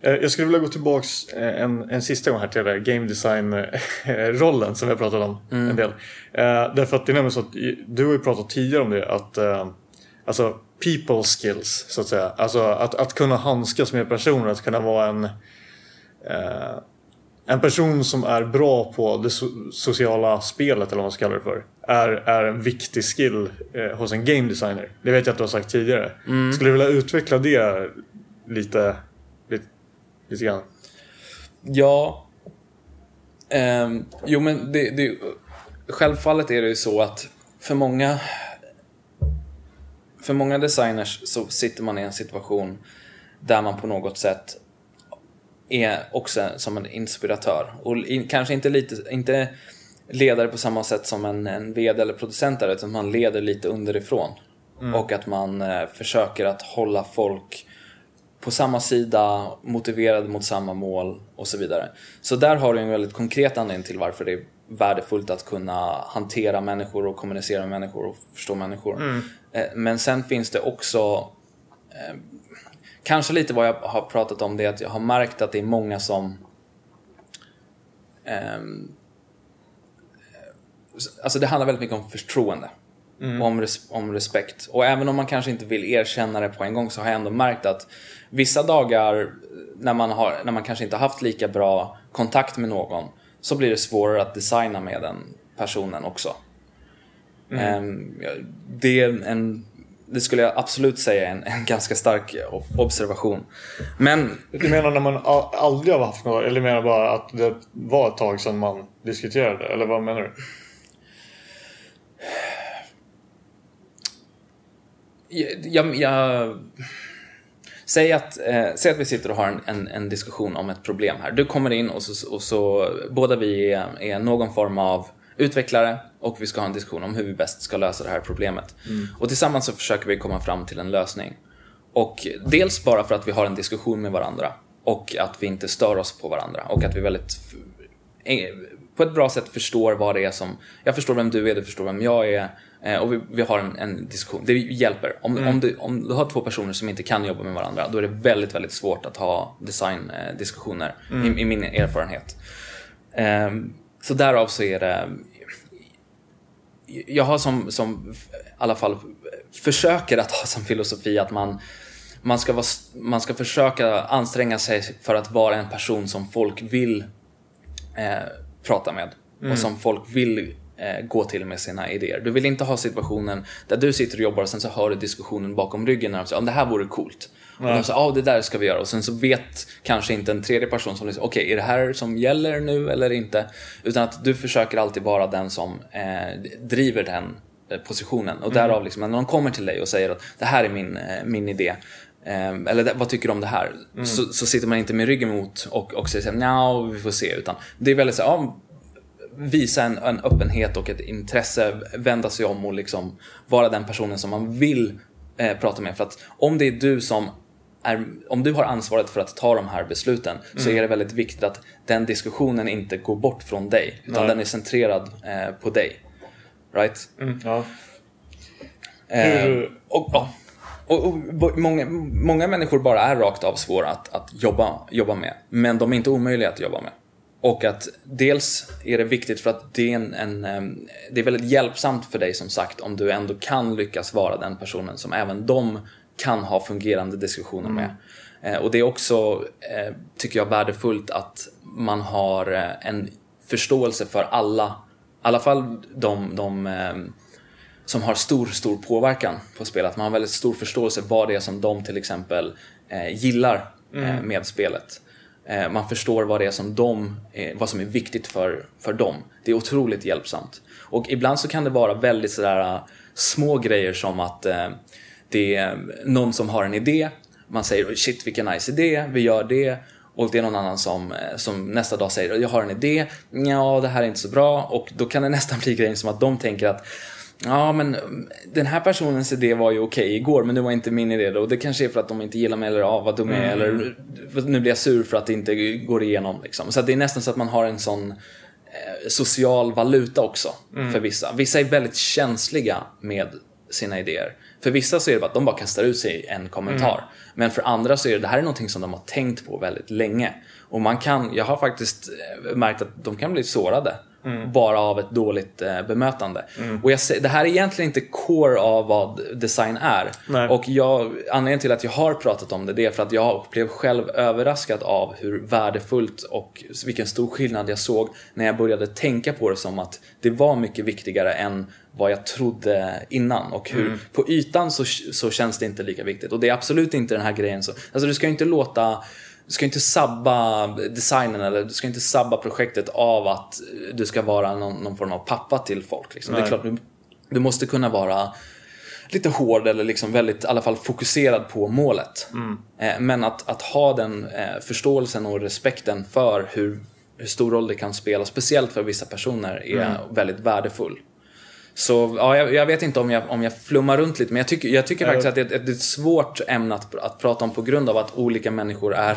Eh, Jag skulle vilja gå tillbaks eh, en, en sista gång här till det game design-rollen som vi har pratat om en del. Eh, Därför att det är nämligen så att du har ju pratat tidigare om det att eh, alltså people skills så att säga. Alltså att, att kunna handskas med personer, att kunna vara en eh, en person som är bra på det so- sociala spelet eller vad man ska kalla det för. Är, är en viktig skill eh, hos en game designer. Det vet jag att du har sagt tidigare. Skulle du vilja utveckla det lite, lite, lite grann? Ja. Ehm, jo men det, det, självfallet är det ju så att för många för många designers så sitter man i en situation där man på något sätt är också som en inspiratör. Och in, kanske inte, lite, inte ledare på samma sätt som en, en VD eller producent är, utan man leder lite underifrån. Och att man eh, försöker att hålla folk på samma sida, motiverade mot samma mål och så vidare. Så där har du en väldigt konkret anledning till varför det är värdefullt att kunna hantera människor och kommunicera med människor och förstå människor. Eh, Men sen finns det också eh, Kanske lite vad jag har pratat om det är att jag har märkt att det är många som ehm, Alltså det handlar väldigt mycket om förtroende. Om, res- om respekt. Och även om man kanske inte vill erkänna det på en gång så har jag ändå märkt att vissa dagar när man, har, när man kanske inte har haft lika bra kontakt med någon så blir det svårare att designa med den personen också. Ehm, ja, det, är en, det skulle jag absolut säga är en, en ganska stark observation. Men Du menar när man aldrig har haft något, eller menar bara att det var ett tag sedan man diskuterade? Eller vad menar du? jag, jag, säg, att, eh, säg att vi sitter och har en, en, en diskussion om ett problem här. Du kommer in och så, och så båda vi är, är någon form av utvecklare och vi ska ha en diskussion om hur vi bäst ska lösa det här problemet. Och tillsammans så försöker vi komma fram till en lösning. Och dels bara för att vi har en diskussion med varandra och att vi inte stör oss på varandra och att vi väldigt eh, på ett bra sätt förstår vad det är som... Jag förstår vem du är, du förstår vem jag är. eh, Och vi, vi har en, en diskussion. Det hjälper. Om, om, du, om du har två personer som inte kan jobba med varandra, då är det väldigt, väldigt svårt att ha designdiskussioner, i, i min erfarenhet. Ehm, Så därav så är det... Jag har som, som i alla fall försöker att ha som filosofi att man man ska, vara, man ska försöka anstränga sig för att vara en person som folk vill eh, prata med och som folk vill eh, gå till med sina idéer. Du vill inte ha situationen där du sitter och jobbar och sen så hör du diskussionen bakom ryggen när de säger att det här vore coolt. Och de säger ja det där ska vi göra och sen så vet kanske inte en tredje person som liksom, okej är det här som gäller nu eller inte? Utan att du försöker alltid vara den som eh, driver den eh, positionen och därav liksom, när någon kommer till dig och säger att det här är min, eh, min idé Eh, eller vad tycker du om det här? Så, så sitter man inte med ryggen mot och, och säger nja, vi får se. Utan det är väldigt så ja, visa en, en öppenhet och ett intresse, vända sig om och liksom vara den personen som man vill eh, prata med. För att om det är du som är, om du har ansvaret för att ta de här besluten så är det väldigt viktigt att den diskussionen inte går bort från dig. Utan Nej. den är centrerad eh, på dig. Right? Ja. Eh, och, ja. och, och, bo- många, många människor bara är rakt av svåra att, att jobba, jobba med. Men de är inte omöjliga att jobba med. Och att dels är det viktigt för att det är, en, en, eh, det är väldigt hjälpsamt för dig som sagt om du ändå kan lyckas vara den personen som även de kan ha fungerande diskussioner med. Eh, och det är också, eh, tycker jag, värdefullt att man har eh, en förståelse för alla, i alla fall de, de som har stor, stor påverkan på spelet. Man har väldigt stor förståelse vad det är som de till exempel gillar eh, med spelet. Man förstår vad det är som de, vad som är viktigt för, för dem. Det är otroligt hjälpsamt. Och ibland så kan det vara väldigt sådär små grejer som att det är någon som har en idé. Man säger shit vilken nice idé, vi gör det. Och det är någon annan som, eh, som nästa dag säger jag har en idé, ja det här är inte så bra. Och då kan det nästan bli grejen som att de tänker att Ja, men mm, den här personens idé var ju okej igår, men det var inte min idé då. Och det kanske är för att de inte gillar mig eller ja, vad dum jag är, eller nu blir jag sur för att det inte går igenom. Liksom. Så det är nästan så att man har en sån eh, social valuta också för vissa. Vissa är väldigt känsliga med sina idéer. För vissa så är det bara att de bara kastar ut sig en kommentar. Men för andra så är det, det här är någonting som de har tänkt på väldigt länge. Och man kan, jag har faktiskt eh, märkt att de kan bli sårade. Bara av ett dåligt eh, bemötande. Och jag, det här är egentligen inte core av vad design är. Nej. Och jag, anledningen till att jag har pratat om det, det är för att jag blev själv överraskad av hur värdefullt och vilken stor skillnad jag såg när jag började tänka på det som att det var mycket viktigare än vad jag trodde innan. Och hur på ytan så, så känns det inte lika viktigt. Och det är absolut inte den här grejen så, alltså du ska ju inte låta du ska inte sabba designen eller du ska inte sabba projektet av att du ska vara någon, någon form av pappa till folk. Liksom. Det är klart, du, du måste kunna vara lite hård eller liksom väldigt, i alla fall fokuserad på målet. Eh, Men att, att ha den eh, förståelsen och respekten för hur, hur stor roll det kan spela, speciellt för vissa personer, är väldigt värdefull. Så ja, jag, jag vet inte om jag, om jag flummar runt lite, men jag tycker, jag tycker faktiskt att det, är ett- det är ett svårt ämne att, att prata om på grund av att olika människor är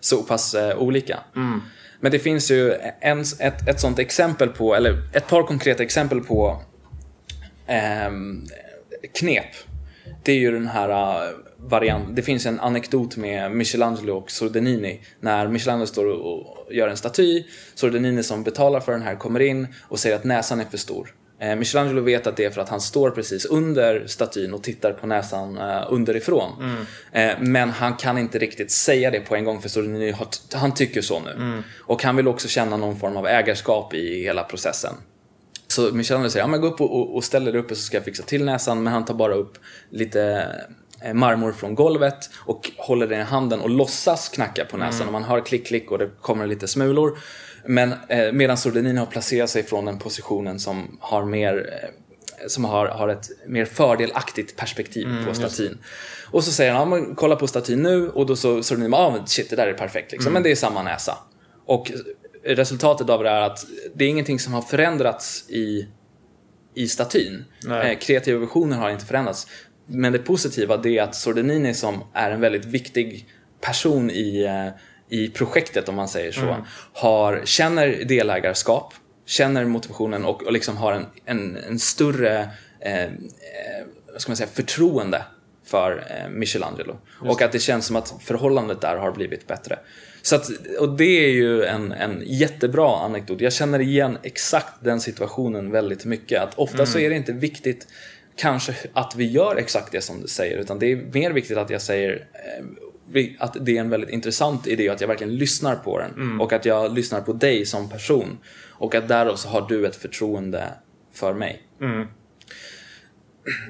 så pass eh, olika. Men det finns ju en, ett, ett sånt exempel på, eller ett par konkreta exempel på ehm, knep. Det är ju den här uh, variant. Det finns en anekdot med Michelangelo och Sordenini. När Michelangelo står och och gör en staty, Sordenini som betalar för den här kommer in och säger att näsan är för stor. Eh, Michelangelo vet att det är för att han står precis under statyn och tittar på näsan eh, underifrån. Eh, men han kan inte riktigt säga det på en gång för Sordenini har, han tycker så nu. Och han vill också känna någon form av ägarskap i hela processen. Så Michelangelo säger, ja men gå upp och, och, ställ dig uppe så ska jag fixa till näsan. Men han tar bara upp lite marmor från golvet och håller den i handen och låtsas knacka på näsan. Och man hör klick klick och det kommer lite smulor. Men eh, medan Sordenini har placerat sig från den positionen som har mer eh, som har, har ett mer fördelaktigt perspektiv på statyn. Och så säger han, ja, kolla på statyn nu och då så Sordenini, ja men shit det där är perfekt liksom. Men det är samma näsa. Och resultatet av det är att det är ingenting som har förändrats i, i statyn. Eh, kreativa visioner har inte förändrats. Men det positiva det är att Sordenini som är en väldigt viktig person i, eh, i projektet om man säger så, har, känner delägarskap, känner motivationen och, och liksom har en, en, en större eh, eh, vad ska man säga, förtroende för eh, Michelangelo. Och att det känns som att förhållandet där har blivit bättre. Så att, och det är ju en, en jättebra anekdot. Jag känner igen exakt den situationen väldigt mycket. Att ofta så är det inte viktigt kanske att vi gör exakt det som du säger, utan det är mer viktigt att jag säger eh, att det är en väldigt intressant idé och att jag verkligen lyssnar på den. Och att jag lyssnar på dig som person. Och att därav så har du ett förtroende för mig.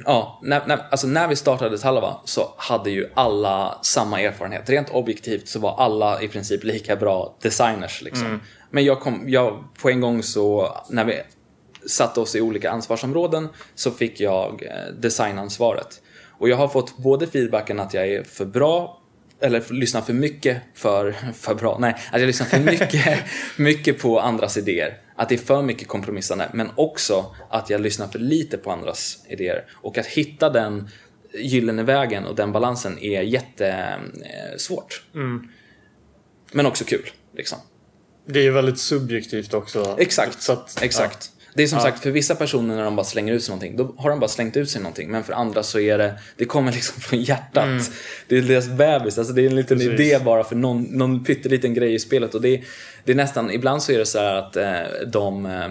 Ja, när, när, alltså när vi startade Talava så hade ju alla samma erfarenhet. Rent objektivt så var alla i princip lika bra designers. Liksom. Men jag kom, jag, på en gång så, när vi satte oss i olika ansvarsområden så fick jag eh, designansvaret. Och jag har fått både feedbacken att jag är för bra eller lyssnar för mycket för, för bra, nej, att jag lyssnar för mycket, mycket på andras idéer. Att det är för mycket kompromissande, men också att jag lyssnar för lite på andras idéer. Och att hitta den gyllene vägen och den balansen är jättesvårt. Men också kul, liksom. Det är väldigt subjektivt också. Exakt, att, exakt. Det är som sagt, för vissa personer när de bara slänger ut sig någonting, då har de bara slängt ut sig någonting. Men för andra så är det, det kommer liksom från hjärtat. Mm. Det är deras bebis, alltså det är en liten Precis. idé bara för någon, någon pytteliten grej i spelet. Och det, det är nästan, ibland så är det så att eh, de, eh,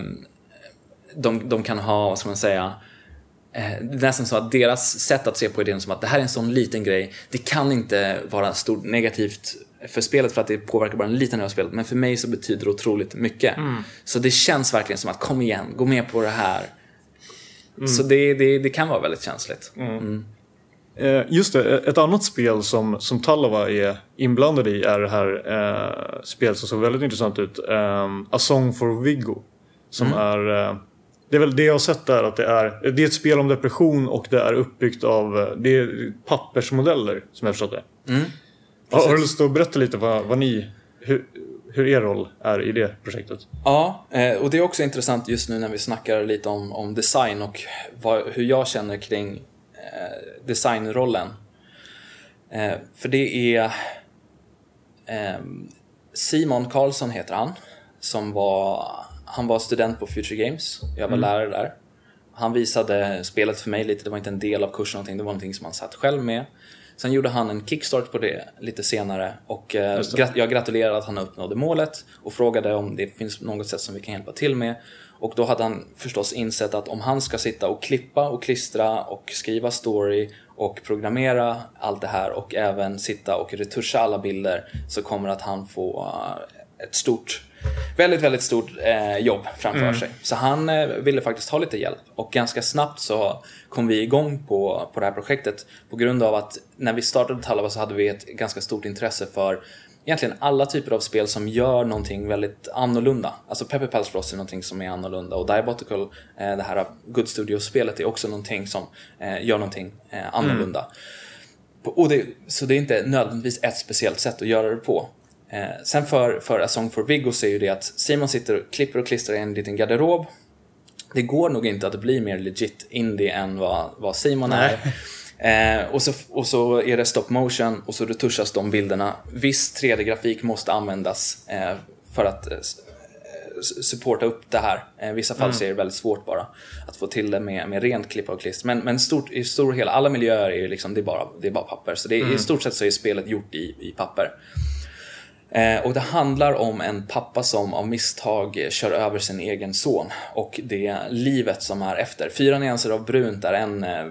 de, de kan ha, vad ska man säga, eh, det är nästan så att deras sätt att se på idén som att det här är en sån liten grej, det kan inte vara stort negativt för spelet för att det påverkar bara en liten del av spelet. Men för mig så betyder det otroligt mycket. Mm. Så det känns verkligen som att kom igen, gå med på det här. Mm. Så det, det, det, kan vara väldigt känsligt. Mm. mm. Eh, just det, ett annat spel som, som Talova är inblandad i är det här eh, spelet som såg väldigt intressant ut. Eh, A Song for Viggo. Som mm. är... Eh, det är väl det jag har sett där att det är. Det är ett spel om depression och det är uppbyggt av eh, det är pappersmodeller som jag förstått det. Mm. Har du lust att berätta lite vad, vad ni, hur, hur er roll är i det projektet? Ja, eh, och det är också intressant just nu när vi snackar lite om, om design och vad, hur jag känner kring eh, designrollen. Eh, för det är Simon Karlsson heter han, som var, han var student på Future Games. Jag var mm. lärare där. Han visade spelet för mig lite, det var inte en del av kursen någonting, det var någonting som han satt själv med. Sen gjorde han en kickstart på det lite senare och eh, jag gratulerade att han uppnådde målet och frågade om det finns något sätt som vi kan hjälpa till med. Och då hade han förstås insett att om han ska sitta och klippa och klistra och skriva story och programmera allt det här och även sitta och retuscha alla bilder så kommer att han få eh, ett stort väldigt, väldigt stort eh, jobb framför mm. sig. Så han eh, ville faktiskt ha lite hjälp och ganska snabbt så kom vi igång på, på det här projektet på grund av att när vi startade Talava så hade vi ett ganska stort intresse för egentligen alla typer av spel som gör någonting väldigt annorlunda. Alltså Pepper Pals Frost är någonting som är annorlunda och Diabotical, eh, det här Good Studio-spelet, är också någonting som eh, gör någonting eh, annorlunda. Mm. Och det, så det är inte nödvändigtvis ett speciellt sätt att göra det på. Eh, sen för, för A Song for Viggo så är ju det att Simon sitter och klipper och klistrar i en liten garderob. Det går nog inte att bli mer legit indie än vad, vad Simon Nej. är. Eh, och, så, och så är det stop motion och så retuschas de bilderna. Viss 3D-grafik måste användas eh, för att eh, supporta upp det här. I vissa fall mm. så är det väldigt svårt bara att få till det med, med rent klippa och klister. Men, men stort, i stor hela, alla miljöer är liksom, det är bara, det är bara papper. Så det är, mm. i stort sett så är spelet gjort i, i papper. Eh, och det handlar om en pappa som av misstag kör över sin egen son och det livet som är efter. Fyra nyanser av brunt är en, eh,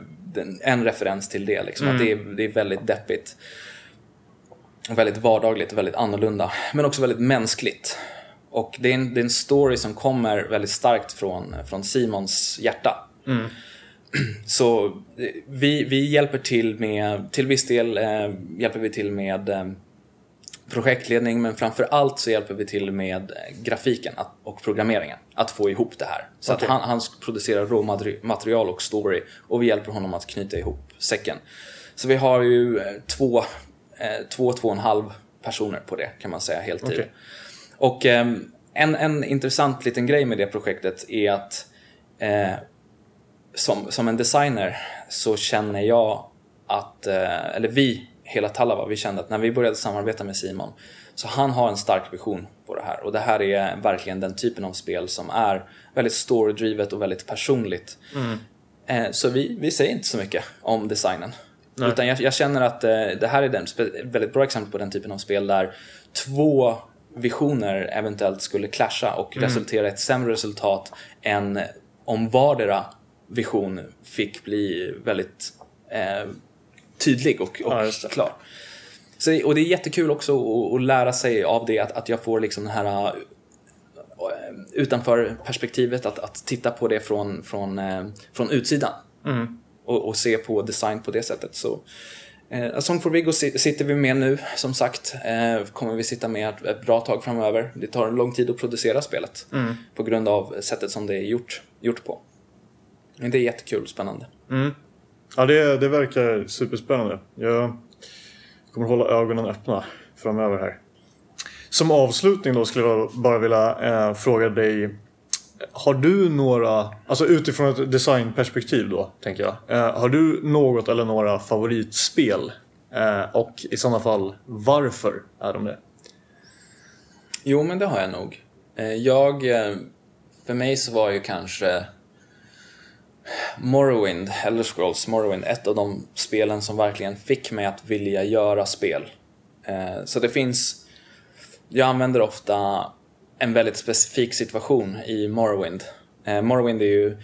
en referens till det. Liksom, mm. att det, är, det är väldigt deppigt. Väldigt vardagligt och väldigt annorlunda. Men också väldigt mänskligt. Och det är en, det är en story som kommer väldigt starkt från, från Simons hjärta. Mm. Så eh, vi, vi hjälper till med, till viss del eh, hjälper vi till med projektledning men framför allt så hjälper vi till med grafiken och programmeringen. Att få ihop det här. Så okay. att han, han producerar råmaterial och story och vi hjälper honom att knyta ihop säcken. Så vi har ju eh, två, eh, två, två och en halv personer på det kan man säga heltid. Okay. Och eh, en, en intressant liten grej med det projektet är att eh, som, som en designer så känner jag att, eh, eller vi hela Talava, vi kände att när vi började samarbeta med Simon så han har en stark vision på det här och det här är verkligen den typen av spel som är väldigt storydrivet och väldigt personligt. Mm. Eh, så vi, vi säger inte så mycket om designen. Nej. Utan jag, jag, känner att eh, det här är ett väldigt bra exempel på den typen av spel där två visioner eventuellt skulle clasha och mm. resultera i ett sämre resultat än om vardera vision fick bli väldigt eh, tydlig och, och ja, klar. Så, och det är jättekul också att, att, lära sig av det, att, att jag får liksom den här uh, utanför perspektivet, att, att titta på det från, från, uh, från utsidan. Mm. Och, och, se på design på det sättet. Så, uh, Song for Viggo sitter vi med nu, som sagt. Uh, kommer vi sitta med ett, ett, bra tag framöver. Det tar en lång tid att producera spelet. Mm. På grund av sättet som det är gjort, gjort på. Men det är jättekul och spännande. Mm. Ja, det, det verkar superspännande. Jag kommer hålla ögonen öppna framöver här. Som avslutning då skulle jag bara vilja eh, fråga dig. Har du några, alltså utifrån ett designperspektiv då, tänker jag. Eh, har du något eller några favoritspel? Eh, och i sådana fall, varför är de det? Jo, men det har jag nog. Eh, jag eh, för mig så var ju kanske Morrowind, Elder Scrolls Morrowind, ett av de spelen som verkligen fick mig att vilja göra spel. Eh, så det finns, jag använder ofta en väldigt specifik situation i Morrowind. Eh, Morrowind är ju,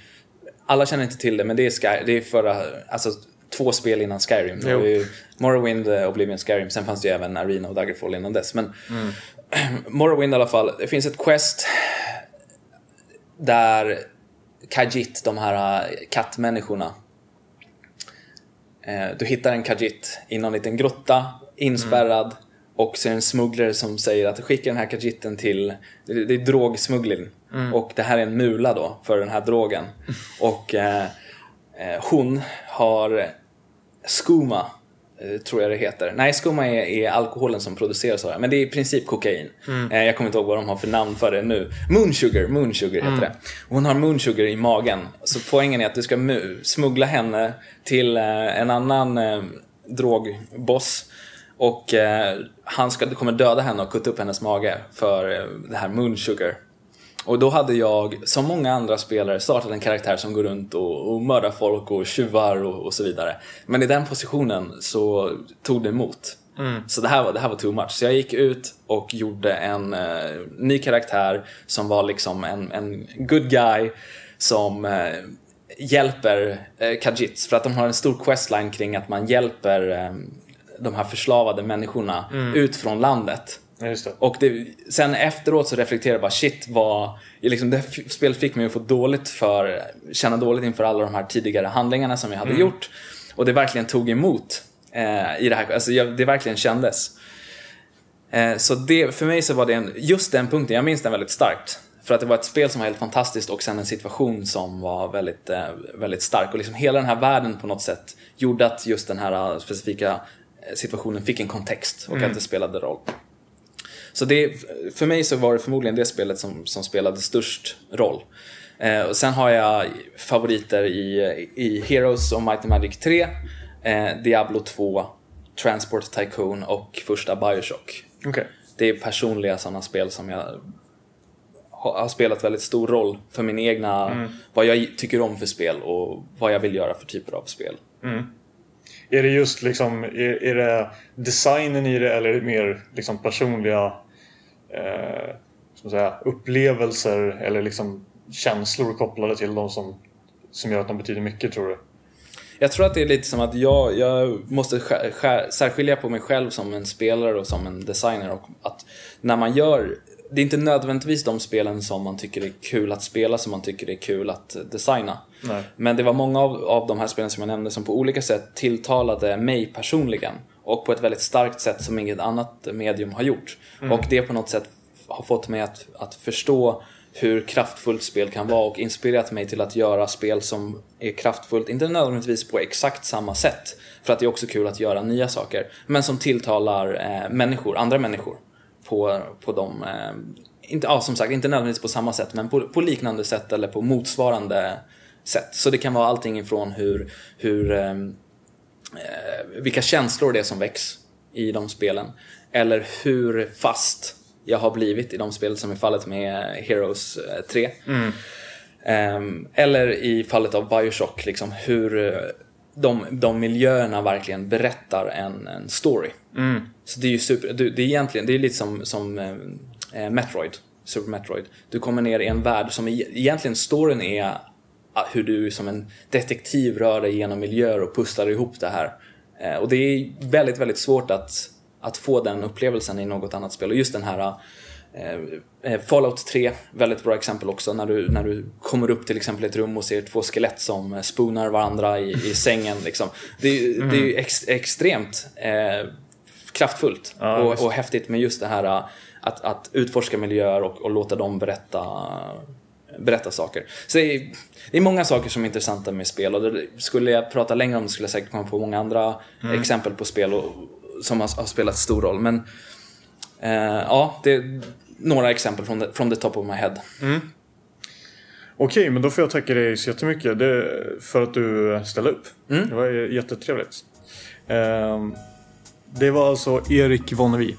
alla känner inte till det, men det är, Sky, det är förra, alltså två spel innan Skyrim. Det var ju Morrowind, eh, Oblivion, Skyrim. Sen fanns det ju även Arena och Daggerfall innan dess. Men mm. Morrowind i alla fall. Det finns ett quest där Kajit, de här eh, kattmänniskorna. Eh, du hittar en Kajit i någon liten grotta, inspärrad. Mm. Och så är det en smugglare som säger att skicka den här Kajiten till, det är, drogsmuggling. Mm. Och det här är en mula då för den här drogen. och eh, hon har skuma, eh, tror jag det heter. Nej, skuma är, är alkoholen som produceras av det, men det är i princip kokain. Mm. Eh, jag kommer inte ihåg vad de har för namn för det nu. Moonsugar, moonsugar heter mm. det. Hon har moonsugar i magen. Så poängen är att du ska smuggla henne till eh, en annan drogboss. Och han ska, kommer döda henne och kutta upp hennes mage för det här moonsugar. Och då hade jag, som många andra spelare, startat en karaktär som går runt och, och mördar folk och tjuvar och, och, så vidare. Men i den positionen så tog det emot. Mm. Så det här, var, det här var too much. Så jag gick ut och gjorde en uh, ny karaktär som var liksom en, en good guy som uh, hjälper uh, Kajits. För att de har en stor questline kring att man hjälper um, de här förslavade människorna mm. ut från landet. Det. Och det, sen efteråt så reflekterade jag bara shit vad, liksom det spelet fick mig att få dåligt för, känna dåligt inför alla de här tidigare handlingarna som jag hade mm. gjort. Och det verkligen tog emot eh, i det här, alltså jag, det verkligen kändes. Eh, så det, för mig så var det en, just den punkten, jag minns den väldigt starkt. För att det var ett spel som var helt fantastiskt och sen en situation som var väldigt, eh, väldigt stark. Och liksom hela den här världen på något sätt gjorde att just den här specifika eh, situationen fick en kontext och mm. att det spelade roll. Så det, för mig så var det förmodligen det spelet som, som spelade störst roll. Eh, och sen har jag favoriter i, i Heroes och Might and Magic 3, eh, Diablo 2, Transport Tycoon och första Bioshock. Okay. Det är personliga sådana spel som jag har spelat väldigt stor roll för min egna, mm. vad jag tycker om för spel och vad jag vill göra för typer av spel. Mm. Är det just liksom, är, är det designen i det eller är det mer liksom personliga eh, som säga, upplevelser eller liksom känslor kopplade till dem som, som gör att de betyder mycket tror du? Jag tror att det är lite som att jag, jag måste särskilja på mig själv som en spelare och som en designer. Och att när man gör, det är inte nödvändigtvis de spelen som man tycker är kul att spela som man tycker är kul att designa. Nej. Men det var många av, av de här spelen som jag nämnde som på olika sätt tilltalade mig personligen. Och på ett väldigt starkt sätt som inget annat medium har gjort. Mm. Och det på något sätt har fått mig att, att förstå hur kraftfullt spel kan vara och inspirerat mig till att göra spel som är kraftfullt, inte nödvändigtvis på exakt samma sätt, för att det är också kul att göra nya saker, men som tilltalar eh, människor, andra människor på, på de, eh, inte, ja, som sagt, inte nödvändigtvis på samma sätt, men på, på liknande sätt eller på motsvarande sätt. Så det kan vara allting ifrån hur, hur eh, vilka känslor det är som väcks i de spelen. Eller hur fast jag har blivit i de spel som är fallet med Heroes 3. Eh, mm. Um, eller i fallet av Bioshock, liksom hur eh, de, de miljöerna verkligen berättar en, en story. Mm. Så det är ju super, det är egentligen, det är lite som, som eh, Metroid, Super Metroid. Du kommer ner i en värld som egentligen storyn är hur du som en detektiv rör dig genom miljöer och pusslar ihop det här. Eh, och det är väldigt, väldigt svårt att, att få den upplevelsen i något annat spel. Och just den här eh, eh Fallout 3, väldigt bra exempel också, när du, när du kommer upp till exempel ett rum och ser två skelett som spoonar varandra i, i sängen. Liksom. Det, mm. det är ju ex, extremt eh, kraftfullt ja, och, och häftigt med just det här att, att utforska miljöer och, och låta dem berätta berätta saker. Så det är, det är, många saker som är intressanta med spel och det, skulle jag prata längre om det skulle jag säkert komma på många andra mm. exempel på spel och, som har, har, spelat stor roll. Men eh, ja, det är några exempel från the, from the top of my head. Mm. Okej, men då får jag tacka dig så jättemycket för att du ställde upp. Mm. Det var jättetrevligt. Eh, det var alltså Erik Vonnevi